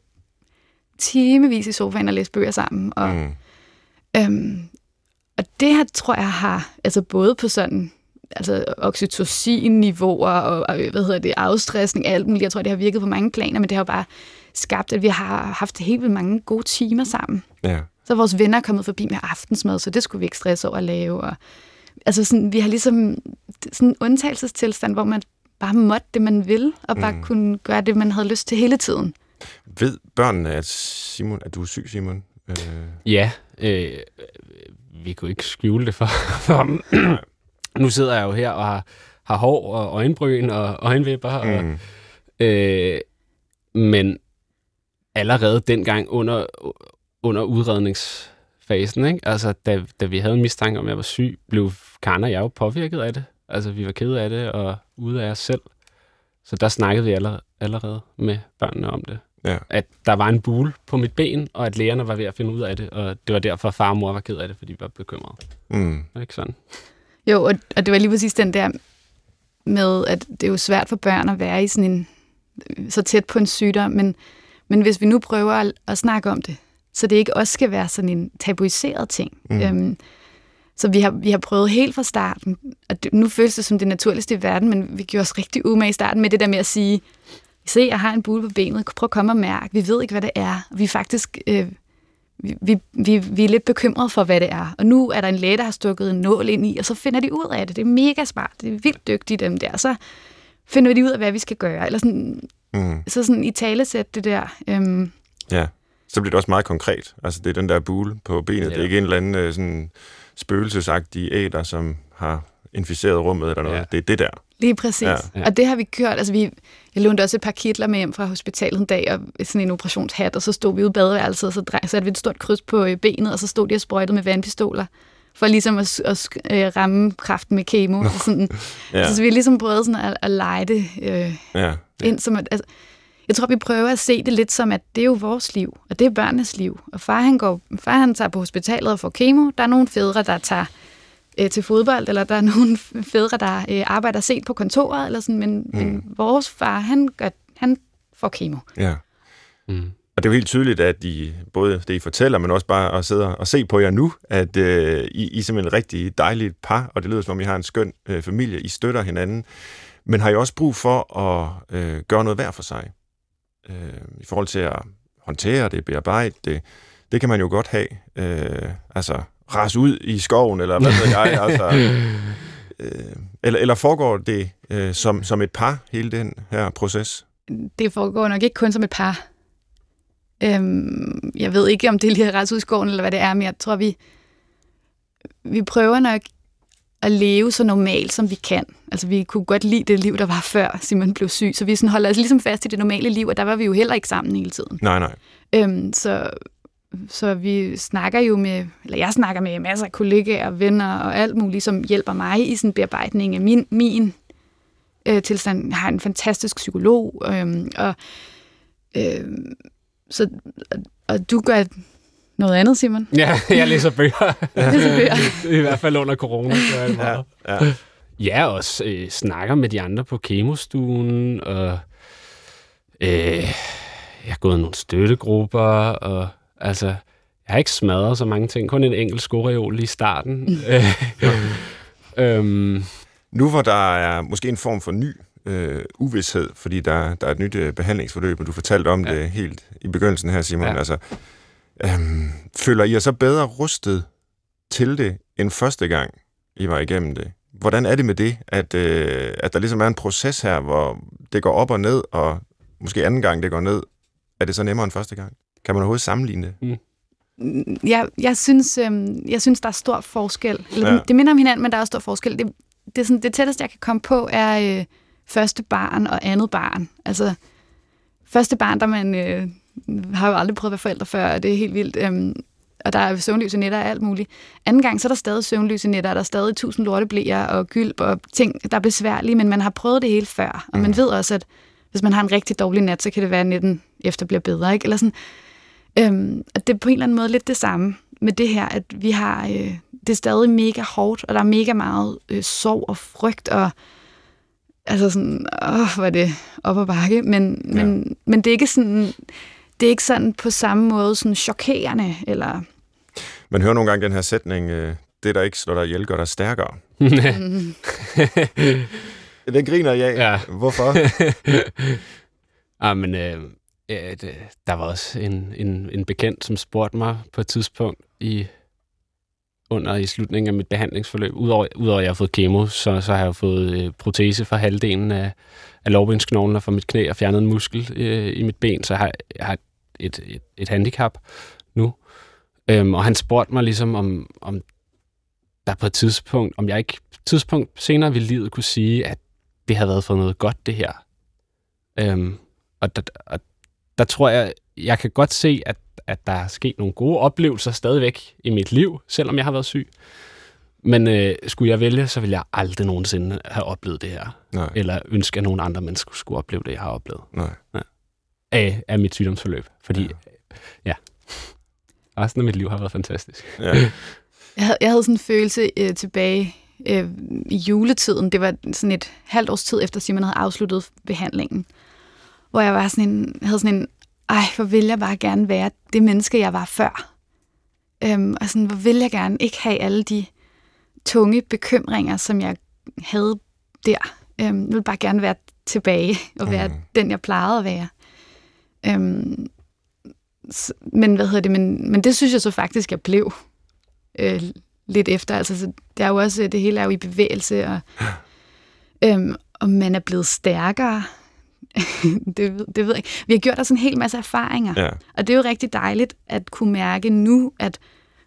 timevis i sofaen og læst bøger sammen. Og, Mm. øhm, og det her tror jeg har, altså både på sådan altså oxytocin-niveauer og, og hvad hedder det, afstressning, alt muligt. Jeg tror, det har virket på mange planer, men det har jo bare skabt, at vi har haft helt vildt mange gode timer sammen. Ja. Så er vores venner kommet forbi med aftensmad, så det skulle vi ikke stresse over at lave. Og, altså sådan, vi har ligesom sådan en undtagelsestilstand, hvor man bare måtte det, man vil, og bare mm. kunne gøre det, man havde lyst til hele tiden. Ved børnene, at, Simon, at du er syg, Simon? Øh... Ja, øh, vi kunne ikke skjule det for, for ham. Nu sidder jeg jo her og har, har hår og øjenbryn og øjenvipper. Og, Mm. øh, men allerede dengang under, under udredningsfasen, ikke? Altså, da, da vi havde en mistanke om, at jeg var syg, blev Karen og jeg jo påvirket af det. Altså, vi var kede af det og ude af os selv. Så der snakkede vi allerede, allerede med børnene om det. Ja. At der var en bule på mit ben, og at lægerne var ved at finde ud af det. Og det var derfor, far og mor var ked af det, fordi de var bekymrede. Mm. Det ikke sådan? Jo, og, og det var lige præcis den der med, at det er jo svært for børn at være i sådan en, så tæt på en sygdom, men, men hvis vi nu prøver at, at snakke om det, så det ikke også skal være sådan en tabuiseret ting. Mm. Mm. Øhm, så vi har, vi har prøvet helt fra starten, og det, nu føles det som det naturligste i verden, men vi gjorde os rigtig umage i starten med det der med at sige, se, jeg har en bule på benet, prøv at komme og mærke, vi ved ikke, hvad det er. Vi er faktisk, øh, vi, vi, vi, vi er lidt bekymrede for, hvad det er. Og nu er der en læge, der har stukket en nål ind i, og så finder de ud af det. Det er mega smart, det er vildt dygtige dem der. Så finder vi ud af, hvad vi skal gøre. Eller sådan, Mm. så sådan i talesæt det der. Øhm, Ja. Så bliver det også meget konkret. Altså, det er den der bule på benet. Ja. Det er ikke en eller anden øh, sådan spøgelsesagtig æder, som har inficeret rummet eller noget. Ja. Det er det der. Lige præcis. Ja. Og det har vi gjort. Altså, vi, jeg lånte også et par kitler med hjem fra hospitalet en dag, og sådan en operationshat, og så stod vi ude i badeværelset, og så drej- satte vi et stort kryds på øh, benet, og så stod de og sprøjtede med vandpistoler, for ligesom at, at sk- øh, ramme kraften med kemo. <laughs> Ja. Sådan, Ja. ja. Så vi har ligesom prøvet sådan at, at lege det øh, Ja. ind som at, altså, jeg tror, vi prøver at se det lidt som, at det er jo vores liv, og det er børnenes liv. Og far han, går, far, han tager på hospitalet og får kemo. Der er nogle fædre, der tager øh, til fodbold, eller der er nogle <laughs> fædre, der øh, arbejder sent på kontoret, eller sådan, men, mm. men vores far, han, gør, han får kemo. ja. Mm. Og det er jo helt tydeligt, at I, både det, I fortæller, men også bare at sidde og se på jer nu, at øh, I, I er simpelthen et rigtig dejligt par, og det lyder som om, I har en skøn øh, familie. I støtter hinanden. Men har I også brug for at øh, gøre noget hver for sig? Øh, I forhold til at håndtere det, bearbejde det. Det kan man jo godt have. Øh, altså, rase ud i skoven, eller hvad ved jeg. <laughs> Altså, øh, eller, eller foregår det øh, som, som et par, hele den her proces? Det foregår nok ikke kun som et par. Øhm, jeg ved ikke, om det er lige ret ud i skoven, eller hvad det er, men jeg tror, vi, vi prøver nok at leve så normalt, som vi kan. Altså, vi kunne godt lide det liv, der var før Simon blev syg, så vi sådan holder os ligesom fast i det normale liv, og der var vi jo heller ikke sammen hele tiden. Nej, nej. Øhm, så, så vi snakker jo med, eller jeg snakker med masser af kollegaer og venner og alt muligt, som hjælper mig i sådan en bearbejdning af min, min øh, tilstand. Jeg har en fantastisk psykolog, øhm, og øhm, så, og, du gør noget andet, Simon. Ja, <laughs> jeg læser bøger. <laughs> Læser bøger. <laughs> I hvert fald under corona. gør jeg det Ja, meget. ja. Ja, og også øh, snakker med de andre på kemostuen, og øh, jeg har gået i nogle støttegrupper, og altså, jeg har ikke smadret så mange ting, kun en enkelt skoreol lige i starten. <laughs> <laughs> øhm, Nu hvor der er måske en form for ny øh, uvidshed, fordi der, der er et nyt øh, behandlingsforløb, og du fortalte om ja. Det helt i begyndelsen her, Simon. Ja. Altså, øhm, føler I jer så bedre rustet til det, end første gang, I var igennem det? Hvordan er det med det, at, øh, at der ligesom er en proces her, hvor det går op og ned, og måske anden gang det går ned, er det så nemmere end første gang? Kan man overhovedet sammenligne det? jeg, jeg, synes, øhm, jeg synes, der er stor forskel. Eller, Ja. Det minder om hinanden, men der er også stor forskel. Det, det, er sådan, det tætteste, jeg kan komme på, er øh, første barn og andet barn. Altså, første barn, der man øh, har jo aldrig prøvet at være forældre før, og det er helt vildt. Øhm, og der er søvnløse nætter og alt muligt. Anden gang, så er der stadig søvnløse nætter, og der er stadig tusind lorteblæer og gylp og ting, der er besværlige, men man har prøvet det hele før. Og man Mhm. ved også, at hvis man har en rigtig dårlig nat, så kan det være, at netten efter bliver bedre. Ikke? Eller sådan, Øhm, og det er på en eller anden måde lidt det samme med det her, at vi har, øh, det er stadig mega hårdt, og der er mega meget øh, sorg og frygt, og altså sådan, åh, hvor er det op ad bakke, men, Ja. men, men det er ikke sådan, det er ikke sådan på samme måde sådan chokerende, eller Man hører nogle gange den her sætning, øh, det, der ikke slår dig ihjel, gør dig stærkere. <laughs> Den griner jeg af. Ja. Hvorfor? <laughs> ah, men øh, ja, det, der var også en, en, en bekendt, som spurgte mig på et tidspunkt i under i slutningen af mit behandlingsforløb. Udover, udover at jeg har fået kemo, så, så har jeg fået øh, protese for halvdelen af, af lårbensknoglen fra mit knæ og fjernet en muskel øh, i mit ben, så jeg har, jeg har et, et, et handicap nu. Øhm, og han spurgte mig ligesom, om, om der på et tidspunkt, om jeg ikke tidspunkt senere i livet kunne sige, at det havde været for noget godt, det her. Øhm, og, der, og der tror jeg, jeg kan godt se, at, at der er sket nogle gode oplevelser stadigvæk i mit liv, selvom jeg har været syg. Men øh, skulle jeg vælge, så ville jeg aldrig nogensinde have oplevet det her. Nej, Eller ønske, at nogen andre mennesker skulle opleve det, jeg har oplevet nej. af, af mit sygdomsforløb. Fordi, ja. ja, resten af mit liv har været fantastisk. Ja. <laughs> Jeg havde, jeg havde sådan en følelse øh, tilbage øh, i juletiden. Det var sådan et halvt års tid efter Simon havde afsluttet behandlingen. Hvor jeg var sådan en, havde sådan en, ej, hvor vil jeg bare gerne være det menneske, jeg var før. Øhm, og sådan, hvor vil jeg gerne ikke have alle de tunge bekymringer, som jeg havde der. Øhm, jeg vil bare gerne være tilbage og være mm. den, jeg plejede at være. Øhm, men hvad hedder det? Men, men det synes jeg så faktisk, jeg blev øh, lidt efter. Altså, så det er jo også, det hele er jo i bevægelse, og, øhm, og man er blevet stærkere. <laughs> det, ved- det ved jeg ikke. Vi har gjort os en hel masse erfaringer, ja. og det er jo rigtig dejligt at kunne mærke nu, at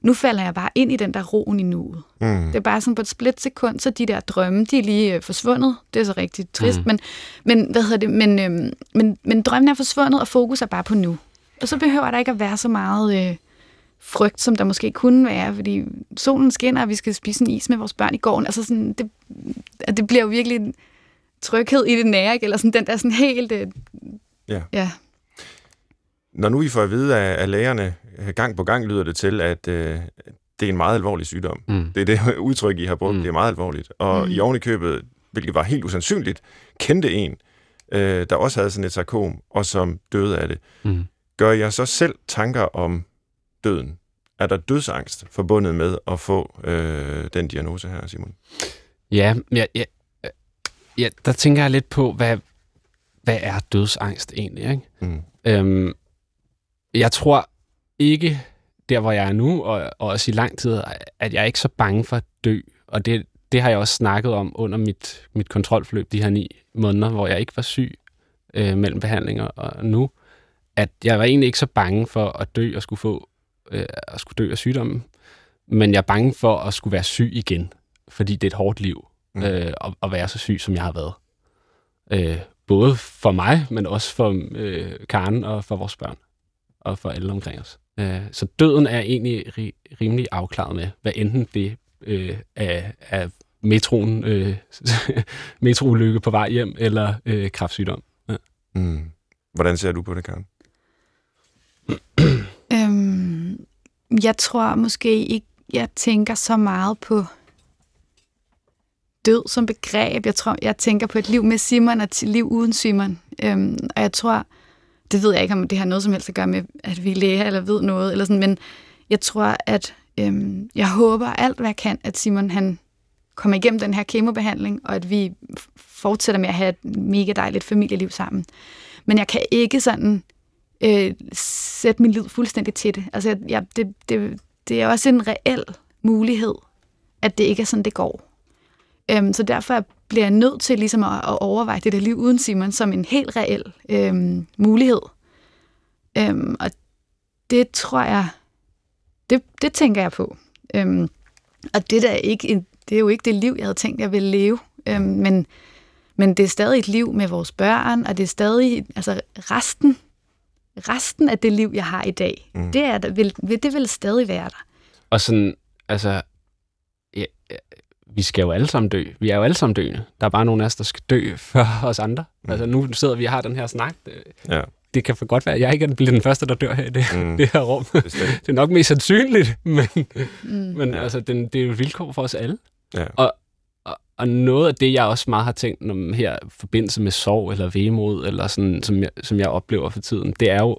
nu falder jeg bare ind i den der roen i nuet. Mm. Det er bare sådan på et splitsekund, så de der drømme, de er lige øh, forsvundet. Det er så rigtig trist, mm. men, men, hvad hedder det? Men, øhm, men, men drømmen er forsvundet, og fokus er bare på nu. Og så behøver der ikke at være så meget øh, frygt, som der måske kunne være, fordi solen skinner, og vi skal spise en is med vores børn i gården. Altså sådan, det, det bliver jo virkelig tryghed i det nære, ikke? eller sådan den der sådan helt... Øh, Ja. ja. Når nu I får at vide af, af lægerne, øh, gang på gang lyder det til, at øh, det er en meget alvorlig sygdom. Mm. Det er det <laughs> udtryk, I har brugt. Mm. Det er meget alvorligt. Og Mm. i oven i købet, hvilket var helt usandsynligt, kendte en, øh, der også havde sådan et sarkom, og som døde af det. Mm. Gør jeg så selv tanker om døden? Er der dødsangst forbundet med at få øh, den diagnose her, Simon? Ja, ja, ja, ja, der tænker jeg lidt på, hvad, hvad er dødsangst egentlig? Ikke? Mm. Øhm, jeg tror ikke, der hvor jeg er nu, og, og også i lang tid, at jeg er ikke så bange for at dø. Og det, det har jeg også snakket om under mit, mit kontrolforløb de her ni måneder, hvor jeg ikke var syg øh, mellem behandlinger og nu. At jeg var egentlig ikke så bange for at dø og skulle få øh, at skulle dø af sygdommen. Men jeg er bange for at skulle være syg igen, fordi det er et hårdt liv Mm. øh, at, at være så syg, som jeg har været. Øh, både for mig, men også for øh, Karen og for vores børn og for alle omkring os. Øh, så døden er egentlig ri- rimelig afklaret med, hvad enten det øh, er, er metroen, øh, <laughs> metroulykke på vej hjem, eller øh, kraftsygdom. Mm. Hvordan ser du på det, Karen? Øhm, jeg tror måske ikke, jeg tænker så meget på død som begreb. Jeg tror, jeg tænker på et liv med Simon og et liv uden Simon. Øhm, og jeg tror, det ved jeg ikke, om det har noget som helst at gøre med, at vi er læger eller ved noget, eller sådan, men jeg tror, at øhm, jeg håber alt, hvad jeg kan, at Simon han kommer igennem den her kemobehandling, og at vi fortsætter med at have et mega dejligt familieliv sammen. Men jeg kan ikke sådan øh, sætte min liv fuldstændig til det. Altså, jeg, det, det, det er også en reel mulighed, at det ikke er sådan, det går. Øhm, så derfor bliver jeg nødt til ligesom at, at overveje det der liv uden Simon som en helt reel øhm, mulighed. Øhm, og det tror jeg, det, det tænker jeg på. Øhm, og det, der er ikke en, det er jo ikke det liv, jeg havde tænkt, jeg ville leve. Øhm, men, men det er stadig et liv med vores børn, og det er stadig altså resten, resten af det liv, jeg har i dag. Mm. Det, er, der, vil, det vil stadig være der. Og sådan, altså, ja, vi skal jo alle sammen dø. Vi er jo alle sammen døende. Der er bare nogle af os, der skal dø for <laughs> os andre. Mm. Altså, nu sidder vi og har den her snak. Det, Ja, det kan for godt være, at jeg ikke bliver den første, der dør her i det, Mm. <laughs> det her rum. bestemt. <laughs> det er nok mest sandsynligt, men, Mm. men ja. altså, den, det er jo et vilkår for os alle. Ja. Og, og, og noget af det, jeg også meget har tænkt om her i forbindelse med sorg eller vemod, eller sådan, som, jeg, som jeg oplever for tiden, det er jo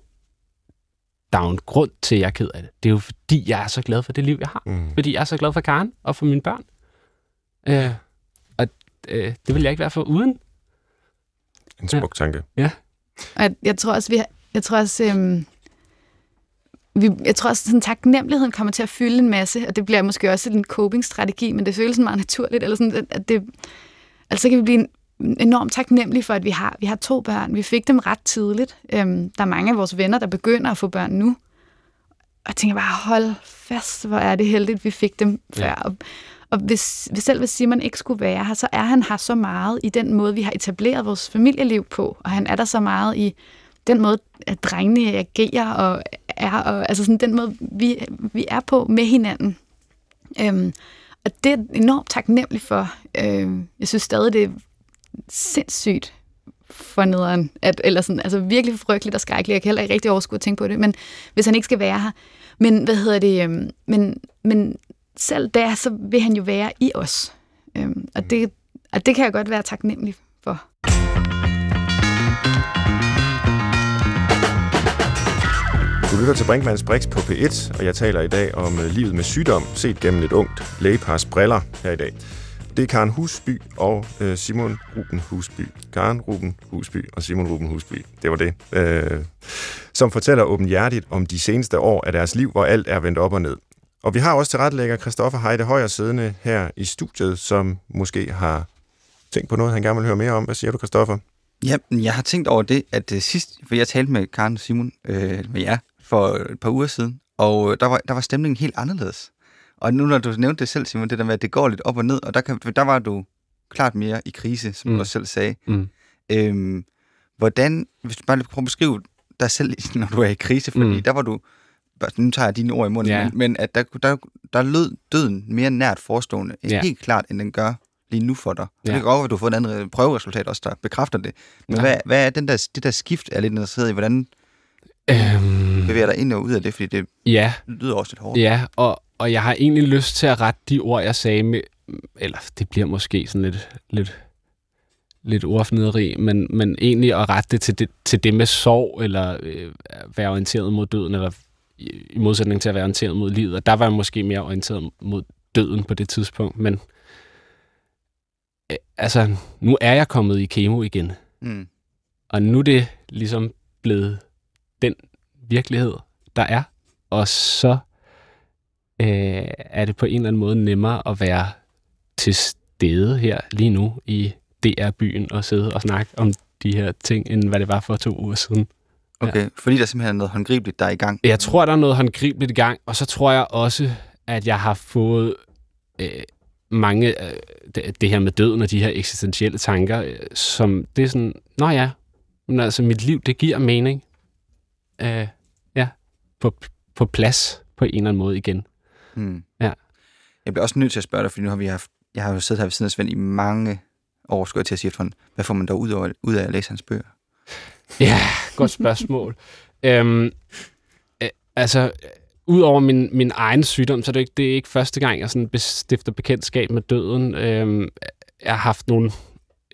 der er jo en grund til, at jeg er ked af det. Det er jo fordi, jeg er så glad for det liv, jeg har. Mm. Fordi jeg er så glad for Karen og for mine børn. Øh, og øh, det vil jeg ikke være for uden. En smuk tanke. Og jeg, jeg tror også, vi har, jeg tror også, øhm, vi, jeg tror også, sådan taknemmeligheden kommer til at fylde en masse, og det bliver måske også en coping-strategi, men det føles sådan meget naturligt, eller sådan, at det, altså kan vi blive en, enormt taknemmelige for, at vi har, vi har to børn. Vi fik dem ret tidligt. Øhm, der er mange af vores venner, der begynder at få børn nu. Og jeg tænker bare, hold fast, hvor er det heldigt, vi fik dem før. Ja. Og, og hvis, hvis selv hvis Simon ikke skulle være her, så er han her så meget i den måde, vi har etableret vores familieliv på. Og han er der så meget i den måde, at drengene agerer og er, og, altså sådan den måde, vi, vi er på med hinanden. Øhm, og det er enormt taknemmelig for. Øhm, jeg synes stadig, det er sindssygt for nederen, at, eller sådan, altså virkelig frygteligt og skrækkeligt. Jeg kan heller ikke rigtig overskue at tænke på det, men hvis han ikke skal være her. Men hvad hedder det? Øhm, men, men selv der, så vil han jo være i os. Øhm, og, det, og det kan jeg godt være taknemmelig for. Du lytter til Brinkmanns Brix på P1, og jeg taler i dag om øh, livet med sygdom, set gennem et ungt lægepars briller her i dag. Det er Karen Husby og øh, Simon Ruben Husby. Karen Ruben Husby og Simon Ruben Husby. Det var det. Øh, som fortæller åbenhjertigt om de seneste år af deres liv, hvor alt er vendt op og ned. Og vi har også tilrettelægger Christoffer Heide Højer siddende her i studiet, som måske har tænkt på noget, han gerne vil høre mere om. Hvad siger du, Christoffer? Ja, jeg har tænkt over det, at uh, sidst, for jeg talte med Karen og Simon, øh, med jer, for et par uger siden, og øh, der var, der var stemningen helt anderledes. Og nu når du nævnte det selv, Simon, det der med, at det går lidt op og ned, og der, kan, der var du klart mere i krise, som mm. Du også selv sagde. Mm. Øhm, hvordan, hvis du bare lige prøver at beskrive dig selv, <laughs> når du er i krise, fordi mm. Der var du, nu tager jeg dine ord i munden, Ja. men, men at der, der, der lød døden mere nært forestående, Ja. helt klart, end den gør lige nu for dig. Ja. Ja. Det kan godt være, at du har fået et andet prøveresultat også, der bekræfter det. Men Ja. hvad, hvad er den der, det der skift, er lidt interesseret i, hvordan Øhm, bevæger dig ind og ud af det, fordi det ja, lyder også lidt hårdt. Ja, og, og jeg har egentlig lyst til at rette de ord, jeg sagde med, eller det bliver måske sådan lidt, lidt, lidt ordfnederi, men, men egentlig at rette det til det, til det med sorg, eller øh, være orienteret mod døden, eller i, modsætning til at være orienteret mod livet. Og der var jeg måske mere orienteret mod døden på det tidspunkt, men øh, altså, nu er jeg kommet i kemo igen, Mm. og nu er det ligesom blevet den virkelighed, der er. Og så øh, er det på en eller anden måde nemmere at være til stede her lige nu i DR-byen og sidde og snakke om de her ting, end hvad det var for to uger siden. Okay, fordi der simpelthen er noget håndgribeligt, der er i gang. Jeg tror, der er noget håndgribeligt i gang, og så tror jeg også, at jeg har fået øh, mange øh, det, det her med døden og de her eksistentielle tanker, øh, som det er sådan, nå ja, men altså mit liv, det giver mening. Øh, ja, på, på plads på en eller anden måde igen. Mm. Ja. Jeg bliver også nødt til at spørge dig, fordi nu har vi haft, jeg har jo siddet her ved siden af Svend i mange år, skulle jeg til at sige efterhånden. Hvad får man dog ud, over, ud af at læse hans bøger? <laughs> Ja, godt spørgsmål. øhm, øh, altså, udover min, min egen sygdom, så er det ikke, det er ikke første gang, jeg sådan stifter bekendtskab med døden. Øhm, jeg har haft nogle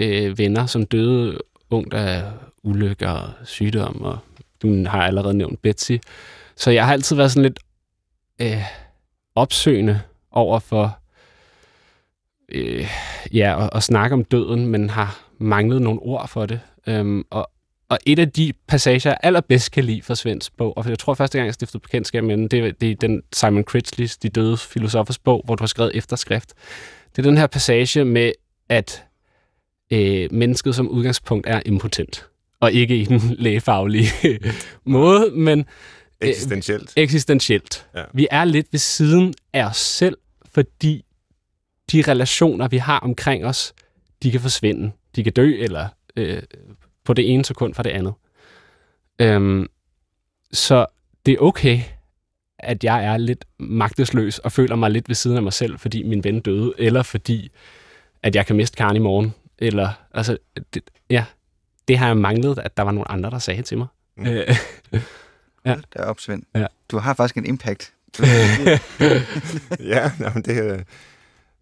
øh, venner, som døde ungt af ulykker og sygdom, og du har allerede nævnt Betsy. Så jeg har altid været sådan lidt øh, opsøgende over for øh, ja, at, at snakke om døden, men har manglet nogle ord for det. Øhm, og, og et af de passager, jeg allerbedst kan lide fra Svends bog, og jeg tror første gang, jeg stiftede bekendtskab med den, det er, det er den Simon Critchley's De Døde Filosofers bog, hvor du har skrevet efterskrift. Det er den her passage med, at øh, mennesket som udgangspunkt er impotent. Og ikke i den <laughs> lægefaglige <laughs> måde, men Eksistentielt. eksistentielt. Ja. Vi er lidt ved siden af os selv, fordi de relationer, vi har omkring os, de kan forsvinde. De kan dø, eller øh, på det ene sekund fra det andet. Øhm, så det er okay, at jeg er lidt magtesløs og føler mig lidt ved siden af mig selv, fordi min ven døde, eller fordi, at jeg kan miste Karen i morgen. Eller, altså, det, ja, det har jeg manglet, at der var nogle andre, der sagde til mig. Mm. Øh, <laughs> Ja. Der er op, Svend. Ja. Du har faktisk en impact. <laughs> <laughs> ja, jamen det, er-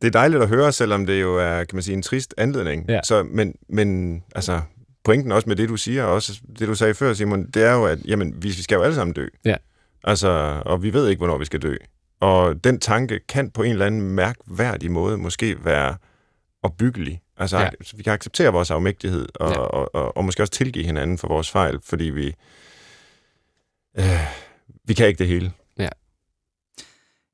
det er dejligt at høre, selvom det jo er, kan man sige, en trist anledning. Ja. Så, men, men altså, pointen også med det, du siger, og også det, du sagde før, Simon, det er jo, at jamen, vi, vi skal jo alle sammen dø. Ja. Altså, og vi ved ikke, hvornår vi skal dø. Og den tanke kan på en eller anden mærkværdig måde måske være opbyggelig. Altså, Ja. ja. vi kan acceptere vores afmægtighed, og, Ja. ja. og, og, og måske også tilgive hinanden for vores fejl, fordi vi... Øh, vi kan ikke det hele.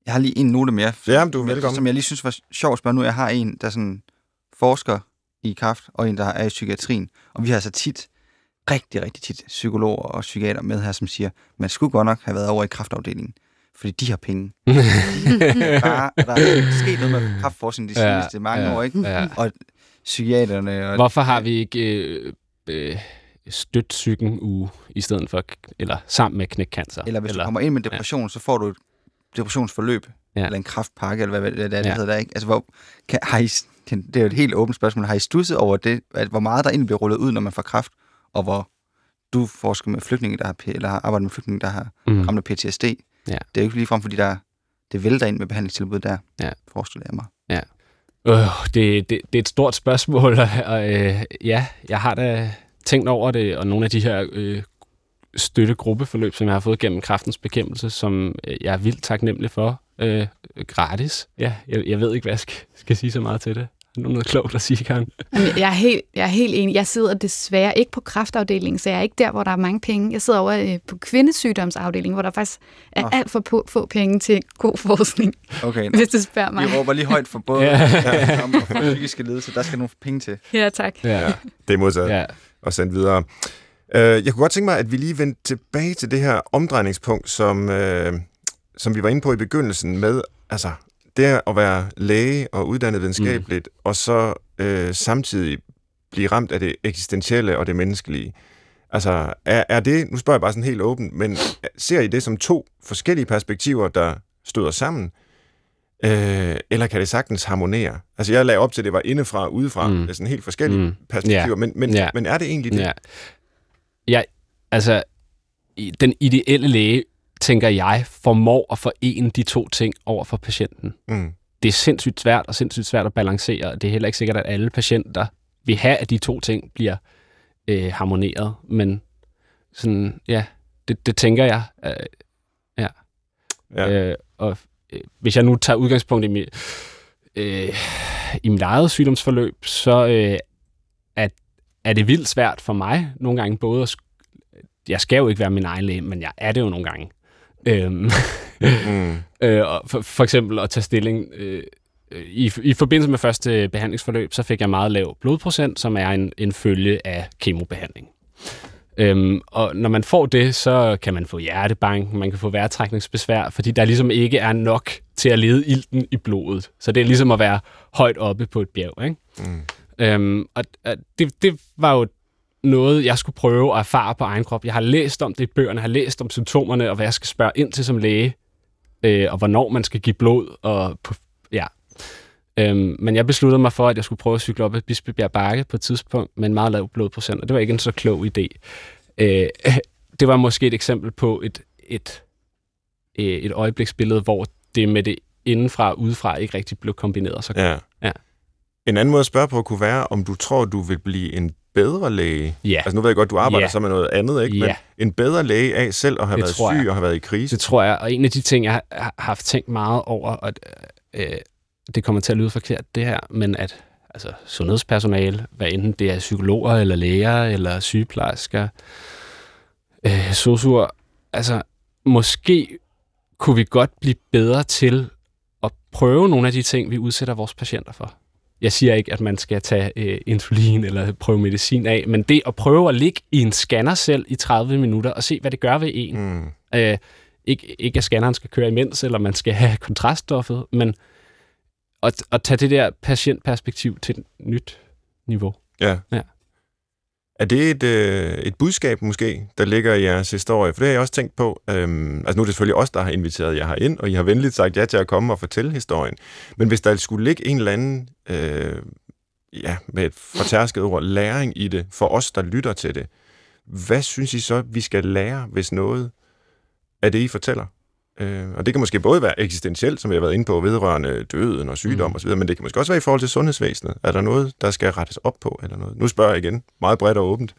Jeg har lige en note mere, Ja, du er velkommen. som jeg lige synes var sjovt at spørge nu. Jeg har en, der sådan forsker i kræft, og en, der er i psykiatrien. Og vi har så tit, rigtig, rigtig tit, psykologer og psykiater med her, som siger, man skulle godt nok have været over i kræftafdelingen, fordi de har penge. <laughs> Bare, der er sket noget med kræftforskning de Ja, seneste mange ja, år, ikke? ja. Og psykiaterne og Hvorfor har vi ikke øh, øh, stødt psyken uge i stedet for, eller sammen med knækcancer? Eller hvis eller, du kommer ind med depression, ja. så får du et depressionsforløb, ja. eller en kraftpakke, eller hvad, hvad det er, det Ja. hedder der, ikke? Altså, hvor, kan, har I, det er jo et helt åbent spørgsmål. Har I stusset over det, at, hvor meget der egentlig bliver rullet ud, når man får kraft, og hvor du forsker med flygtninge, der har, eller har arbejdet med flygtninge, der har Mm. ramt af PTSD. Ja. Det er jo ikke ligefrem, fordi der, det vælter ind med behandlingstilbud der, Ja. forestiller jeg mig. Øh, det, det, det er et stort spørgsmål, og, <laughs> og øh, ja, jeg har da tænkt over det, og nogle af de her øh, støttegruppeforløb, som jeg har fået gennem kraftens bekæmpelse, som øh, jeg er vildt taknemmelig for, øh, gratis. Ja, jeg, jeg ved ikke, hvad jeg skal, skal sige så meget til det. Er der noget klogt at sige, Karen? Jeg, er helt, jeg er helt enig. Jeg sidder desværre ikke på kraftafdelingen, så jeg er ikke der, hvor der er mange penge. Jeg sidder over øh, på kvindesygdomsafdelingen, hvor der faktisk er alt for på, få penge til god forskning, Okay, hvis du spørger mig. vi råber lige højt for <laughs> både Ja. ja. og for psykiske lidelser. Der skal nogle penge til. Ja, tak. Ja, Det er modsat. ja. og sendt videre. Øh, jeg kunne godt tænke mig, at vi lige vendte tilbage til det her omdrejningspunkt, som, øh, som vi var inde på i begyndelsen med, altså det at være læge og uddannet videnskabeligt, mm. og så øh, samtidig blive ramt af det eksistentielle og det menneskelige. Altså, er, er det, nu spørger jeg bare sådan helt åbent, men ser I det som to forskellige perspektiver, der støder sammen? Øh, eller kan det sagtens harmonere? Altså, jeg lagde op til, at det var indefra og udefra, Mm. mm. sådan helt forskellige Mm. mm. perspektiver, Ja. men, men, Ja. men er det egentlig det? Ja. Jeg, altså, den ideelle læge, tænker jeg, formår at forene de to ting over for patienten. Mm. Det er sindssygt svært, og sindssygt svært at balancere, og det er heller ikke sikkert, at alle patienter vil have, at de to ting bliver øh, harmoneret, men sådan, ja, det, det tænker jeg. Øh, Ja. Øh, og øh, hvis jeg nu tager udgangspunkt i, mit, øh, i mit eget sygdomsforløb, så øh, er, er det vildt svært for mig nogle gange både at... Jeg skal jo ikke være min egen læge, men jeg er det jo nogle gange. Øhm, Mm. <laughs> øh, og for, for eksempel at tage stilling... Øh, i, I forbindelse med første behandlingsforløb, så fik jeg meget lav blodprocent, som er en, en følge af kemobehandling. Øhm, og når man får det, så kan man få hjertebank, man kan få vejrtrækningsbesvær, fordi der ligesom ikke er nok til at lede ilten i blodet. Så det er ligesom at være højt oppe på et bjerg. Ikke? Mm. Øhm, og og det, det var jo noget, jeg skulle prøve at erfare på egen krop. Jeg har læst om det i bøgerne, jeg har læst om symptomerne, og hvad jeg skal spørge ind til som læge, øh, og hvornår man skal give blod, og på, ja. Øhm, men jeg besluttede mig for, at jeg skulle prøve at cykle op ad Bispebjerg Bakke på et tidspunkt med en meget lav blodprocent, og det var ikke en så klog idé. Øh, <laughs> det var måske et eksempel på et, et, øh, et øjebliksbillede, hvor det med det indenfra og udefra ikke rigtig blev kombineret så godt. Ja. En anden måde at spørge på kunne være, om du tror, du vil blive en bedre læge. Ja. Altså nu ved jeg godt, du arbejder Ja. så med noget andet, ikke? Men Ja. en bedre læge af selv at have Det været syg jeg. og have været i krise. Det tror jeg, og en af de ting, jeg har- har haft tænkt meget over, og øh, det kommer til at lyde forkert, det her, men at altså, sundhedspersonale, hvad enten det er psykologer, eller læger, eller sygeplejersker, øh, sosuer, altså måske kunne vi godt blive bedre til at prøve nogle af de ting, vi udsætter vores patienter for. Jeg siger ikke, at man skal tage øh, insulin eller prøve medicin af, men det at prøve at ligge i en scanner selv i 30 minutter og se, hvad det gør ved en, Mm. Øh, ikke, ikke at scanneren skal køre imens, eller man skal have kontraststoffet, men at, at tage det der patientperspektiv til et nyt niveau. Ja. Ja. Er det et, øh, et budskab måske, der ligger i jeres historie? For det har jeg også tænkt på. Øhm, altså nu er det selvfølgelig os, der har inviteret jer ind, og I har venligt sagt ja til at komme og fortælle historien. Men hvis der skulle ligge en eller anden, øh, ja, med et fortærsket ord, læring i det, for os, der lytter til det, hvad synes I så, vi skal lære, hvis noget af det, I fortæller? Øh, og det kan måske både være eksistentielt, som vi har været inde på, vedrørende døden og sygdom Mm. osv., men det kan måske også være i forhold til sundhedsvæsenet. Er der noget, der skal rettes op på, eller noget? Nu spørger jeg igen, meget bredt og åbent.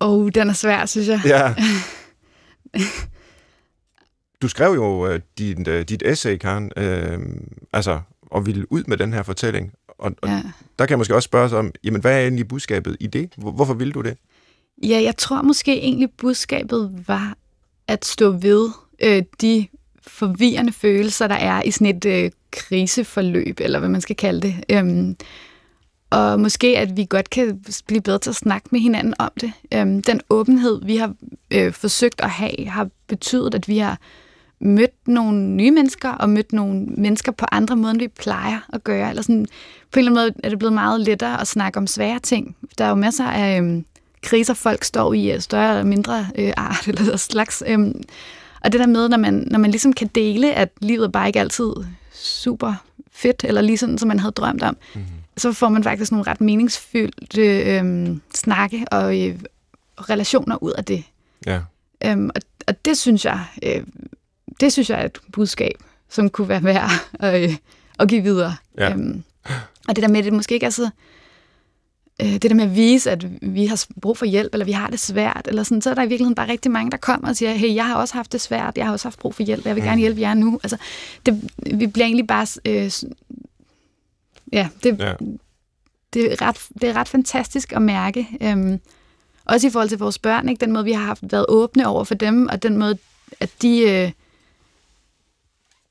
Åh, oh, den er svær, synes jeg. Ja, <laughs> du skrev jo øh, dit, øh, dit essay, Karen, øh, altså, og ville ud med den her fortælling. Og, og Ja. der kan jeg måske også spørge sig om, jamen, hvad er egentlig budskabet i det? Hvor- Hvorfor ville du det? Ja, jeg tror måske egentlig budskabet var at stå ved øh, de forvirrende følelser, der er i sådan et øh, kriseforløb, eller hvad man skal kalde det. Øhm, og måske, at vi godt kan blive bedre til at snakke med hinanden om det. Øhm, den åbenhed, vi har øh, forsøgt at have, har betydet, at vi har mødt nogle nye mennesker, og mødt nogle mennesker på andre måder, end vi plejer at gøre. Eller sådan, på en eller anden måde er det blevet meget lettere at snakke om svære ting. Der er jo masser af øhm, kriser, folk står i, af større eller mindre øh, art <laughs> eller slags. Øhm, og det der med, når man, når man ligesom kan dele, at livet bare ikke altid super fedt, eller lige sådan, som man havde drømt om, mm. så får man faktisk nogle ret meningsfyldte øh, snakke og øh, relationer ud af det. Ja. Øhm, og, og det synes jeg, øh, det synes jeg er et budskab, som kunne være værd at, øh, at give videre. Ja. Øhm, og det der med, at det måske ikke er så, øh, det der med at vise, at vi har brug for hjælp, eller vi har det svært, eller sådan, så er der i virkeligheden bare rigtig mange, der kommer og siger, hey, jeg har også haft det svært, jeg har også haft brug for hjælp, jeg vil gerne hjælpe jer nu. Altså, det, vi bliver egentlig bare, øh, ja, det, Ja. det, er ret, det er ret fantastisk at mærke. Øhm, også i forhold til vores børn, ikke? den måde, vi har haft været åbne over for dem, og den måde, at de... Øh,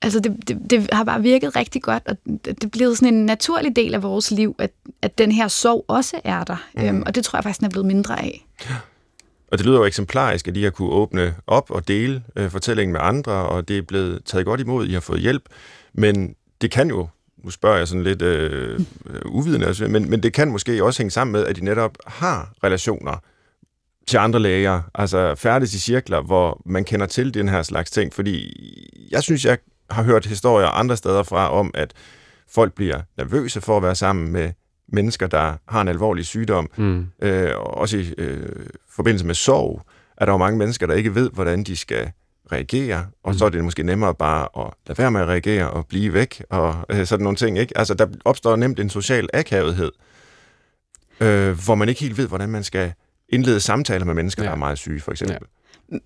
altså, det, det, det har bare virket rigtig godt, og det, er blevet sådan en naturlig del af vores liv, at, at den her sorg også er der. Mm. Øhm, og det tror jeg faktisk, den er blevet mindre af. Og det lyder jo eksemplarisk, at I har kunne åbne op og dele øh, fortællingen med andre, og det er blevet taget godt imod, I har fået hjælp. Men det kan jo, nu spørger jeg sådan lidt øh, uvidende, altså, men, men det kan måske også hænge sammen med, at I netop har relationer til andre læger, altså færdes i cirkler, hvor man kender til den her slags ting. Fordi jeg synes, jeg har hørt historier andre steder fra om, at folk bliver nervøse for at være sammen med mennesker, der har en alvorlig sygdom, Mm. øh, og også i øh, forbindelse med sorg, er der jo mange mennesker, der ikke ved, hvordan de skal reagere, og så er det måske nemmere bare at lade være med at reagere og blive væk, og øh, sådan nogle ting, ikke? Altså, der opstår nemt en social akavethed, øh, hvor man ikke helt ved, hvordan man skal indlede samtaler med mennesker, ja. Ja. der er meget syge, for eksempel.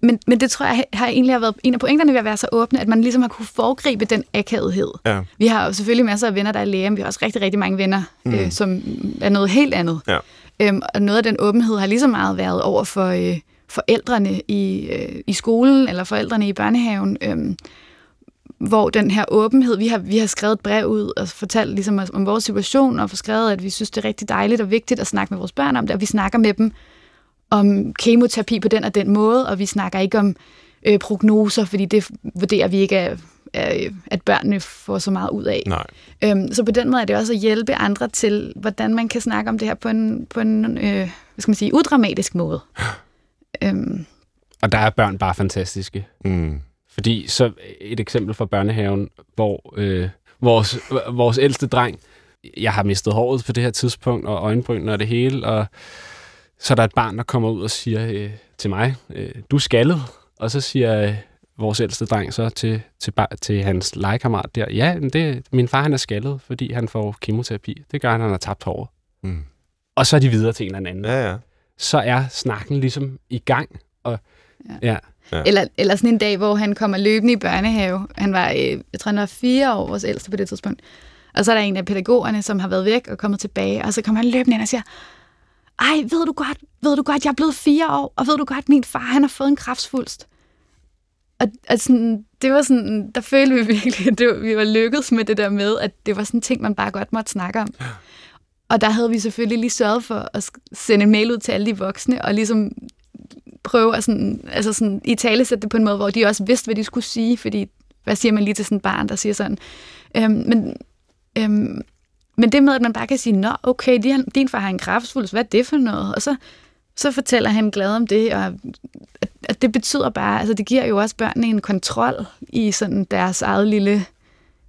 Men, men det tror jeg har egentlig har været en af pointerne ved at være så åbne, at man ligesom har kunne foregribe den akavethed. Ja. Vi har jo selvfølgelig masser af venner, der er læger, men vi har også rigtig, rigtig mange venner, mm. øh, som er noget helt andet. Ja. Øhm, og noget af den åbenhed har lige så meget været over for øh, forældrene i, øh, i skolen, eller forældrene i børnehaven, øh, hvor den her åbenhed, vi har, vi har skrevet et brev ud og fortalt ligesom om, om vores situation, og skrevet, at vi synes, det er rigtig dejligt og vigtigt at snakke med vores børn om det, og vi snakker med dem om kemoterapi på den og den måde, og vi snakker ikke om øh, prognoser, fordi det vurderer vi ikke, er, at børnene får så meget ud af. Nej. Øhm, så på den måde er det også at hjælpe andre til, hvordan man kan snakke om det her på en, på en øh, hvad skal man sige, udramatisk måde. øhm, Og der er børn bare fantastiske. Mm. Fordi så et eksempel fra børnehaven, hvor øh, vores, vores ældste dreng, jeg har mistet håret på det her tidspunkt, og øjenbrynene og det hele, og så er der et barn, der kommer ud og siger øh, til mig, øh, du er skaldet. Og så siger øh, vores ældste dreng så til, til, bar, til hans legekammerat der, ja, men det, min far han er skaldet, fordi han får kemoterapi. Det gør han, han har tabt håret. Mm. Og så er de videre til en eller anden. Ja, ja. Så er snakken ligesom i gang. Og, ja. Ja. eller, eller sådan en dag, hvor han kommer løbende i børnehave. Han var, øh, jeg tror, han var fire år, vores ældste på det tidspunkt. Og så er der en af pædagogerne, som har været væk og kommet tilbage, og så kommer han løbende ind og siger, ej, ved du godt, ved du godt, jeg er blevet fire år, og ved du godt, min far, han har fået en kræftsvulst. Og, sådan, det var sådan, der følte vi <laughs> virkelig, at det vi var lykkedes med det der med, at det var sådan en ting, man bare godt måtte snakke om. Og der havde vi selvfølgelig lige sørget for at sende en mail ud til alle de voksne, og ligesom prøve at sådan, altså sådan, i tale sætte det på en måde, hvor de også vidste, hvad de skulle sige, fordi hvad siger man lige til sådan et barn, der siger sådan. Øhm, men, øhm, men det med, at man bare kan sige, nå, okay, din, din far har en kræftfuld, hvad er det for noget? Og så, så fortæller han glad om det, og at, at det betyder bare, altså det giver jo også børnene en kontrol i sådan deres eget lille,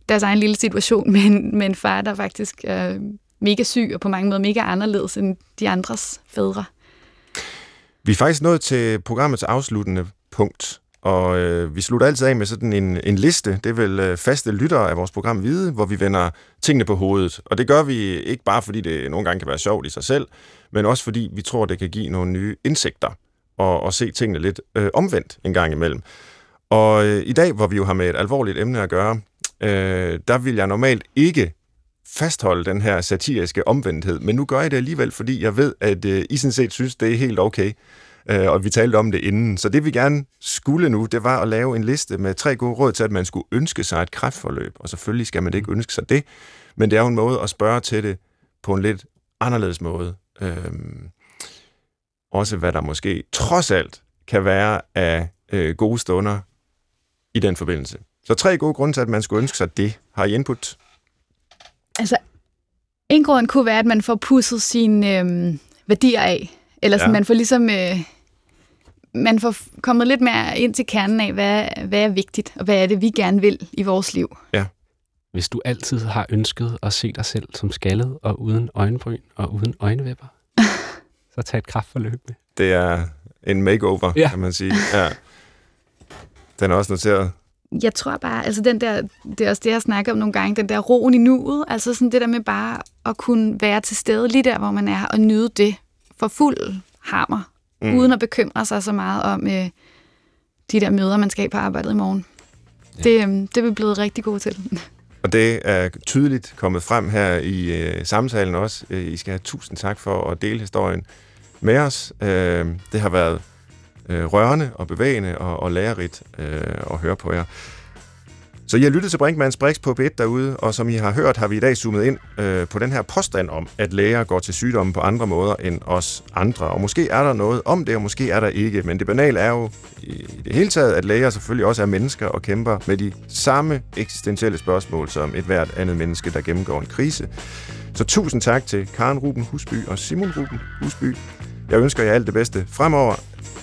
deres egen lille situation med en, med en far, der faktisk er mega syg, og på mange måder mega anderledes end de andres fædre. Vi er faktisk nået til programmets afsluttende punkt, og øh, vi slutter altid af med sådan en, en liste. Det vil øh, faste lyttere af vores program Vide, hvor vi vender tingene på hovedet. Og det gør vi ikke bare, fordi det nogle gange kan være sjovt i sig selv, men også fordi vi tror, det kan give nogle nye indsigter og, og se tingene lidt øh, omvendt en gang imellem. Og øh, i dag, hvor vi jo har med et alvorligt emne at gøre, øh, der vil jeg normalt ikke fastholde den her satiriske omvendthed, men nu gør jeg det alligevel, fordi jeg ved, at øh, I sådan set synes, det er helt okay. Øh, og vi talte om det inden. Så det vi gerne skulle nu, det var at lave en liste med tre gode råd til, at man skulle ønske sig et kræftforløb. Og selvfølgelig skal man ikke ønske sig det, men det er jo en måde at spørge til det på en lidt anderledes måde. Øhm, også hvad der måske trods alt kan være af øh, gode stunder i den forbindelse. Så tre gode grunde til, at man skulle ønske sig det. Har I input? Altså, en grund kunne være, at man får pusset sine øh, værdier af. Eller sådan, ja. man får ligesom... Øh, man får kommet lidt mere ind til kernen af, hvad, hvad er vigtigt, og hvad er det, vi gerne vil i vores liv. Hvis du altid har ønsket at se dig selv som skaldet og uden øjenbryn og uden øjenvipper, <laughs> så tag et kraftforløb med. Det er en makeover, ja. Ja. kan man sige. Ja. Den er også noteret. Jeg tror bare, altså den der, det er også det, jeg snakker om nogle gange, den der roen i nuet, altså sådan det der med bare at kunne være til stede lige der, hvor man er, og nyde det for fuld hammer, Mm. uden at bekymre sig så meget om øh, de der møder, man skal have på arbejdet i morgen. Ja. Det, øh, det er vi blevet rigtig gode til. <laughs> Og det er tydeligt kommet frem her i øh, samtalen også. Øh, I skal have tusind tak for at dele historien med os. Øh, det har været øh, rørende og bevægende og, og lærerigt øh, at høre på jer. Så jeg lyttede til Brinkmanns Brix på B1 derude, og som I har hørt, har vi i dag zoomet ind øh, på den her påstand om, at læger går til sygdomme på andre måder end os andre. Og måske er der noget om det, og måske er der ikke. Men det banale er jo i det hele taget, at læger selvfølgelig også er mennesker og kæmper med de samme eksistentielle spørgsmål som et hvert andet menneske, der gennemgår en krise. Så tusind tak til Karen Ruben Husby og Simon Ruben Husby. Jeg ønsker jer alt det bedste fremover.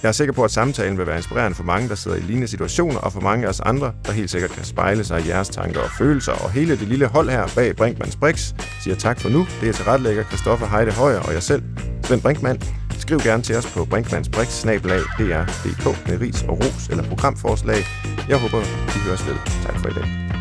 Jeg er sikker på, at samtalen vil være inspirerende for mange, der sidder i lignende situationer, og for mange af os andre, der helt sikkert kan spejle sig i jeres tanker og følelser. Og hele det lille hold her bag Brinkmanns Brix siger tak for nu. Det er til retlægger Christoffer Heide Højer og jeg selv, Svend Brinkmann. Skriv gerne til os på brinkmannsbrix.dr.dk med ris og ros eller programforslag. Jeg håber, vi høres ved. Tak for i dag.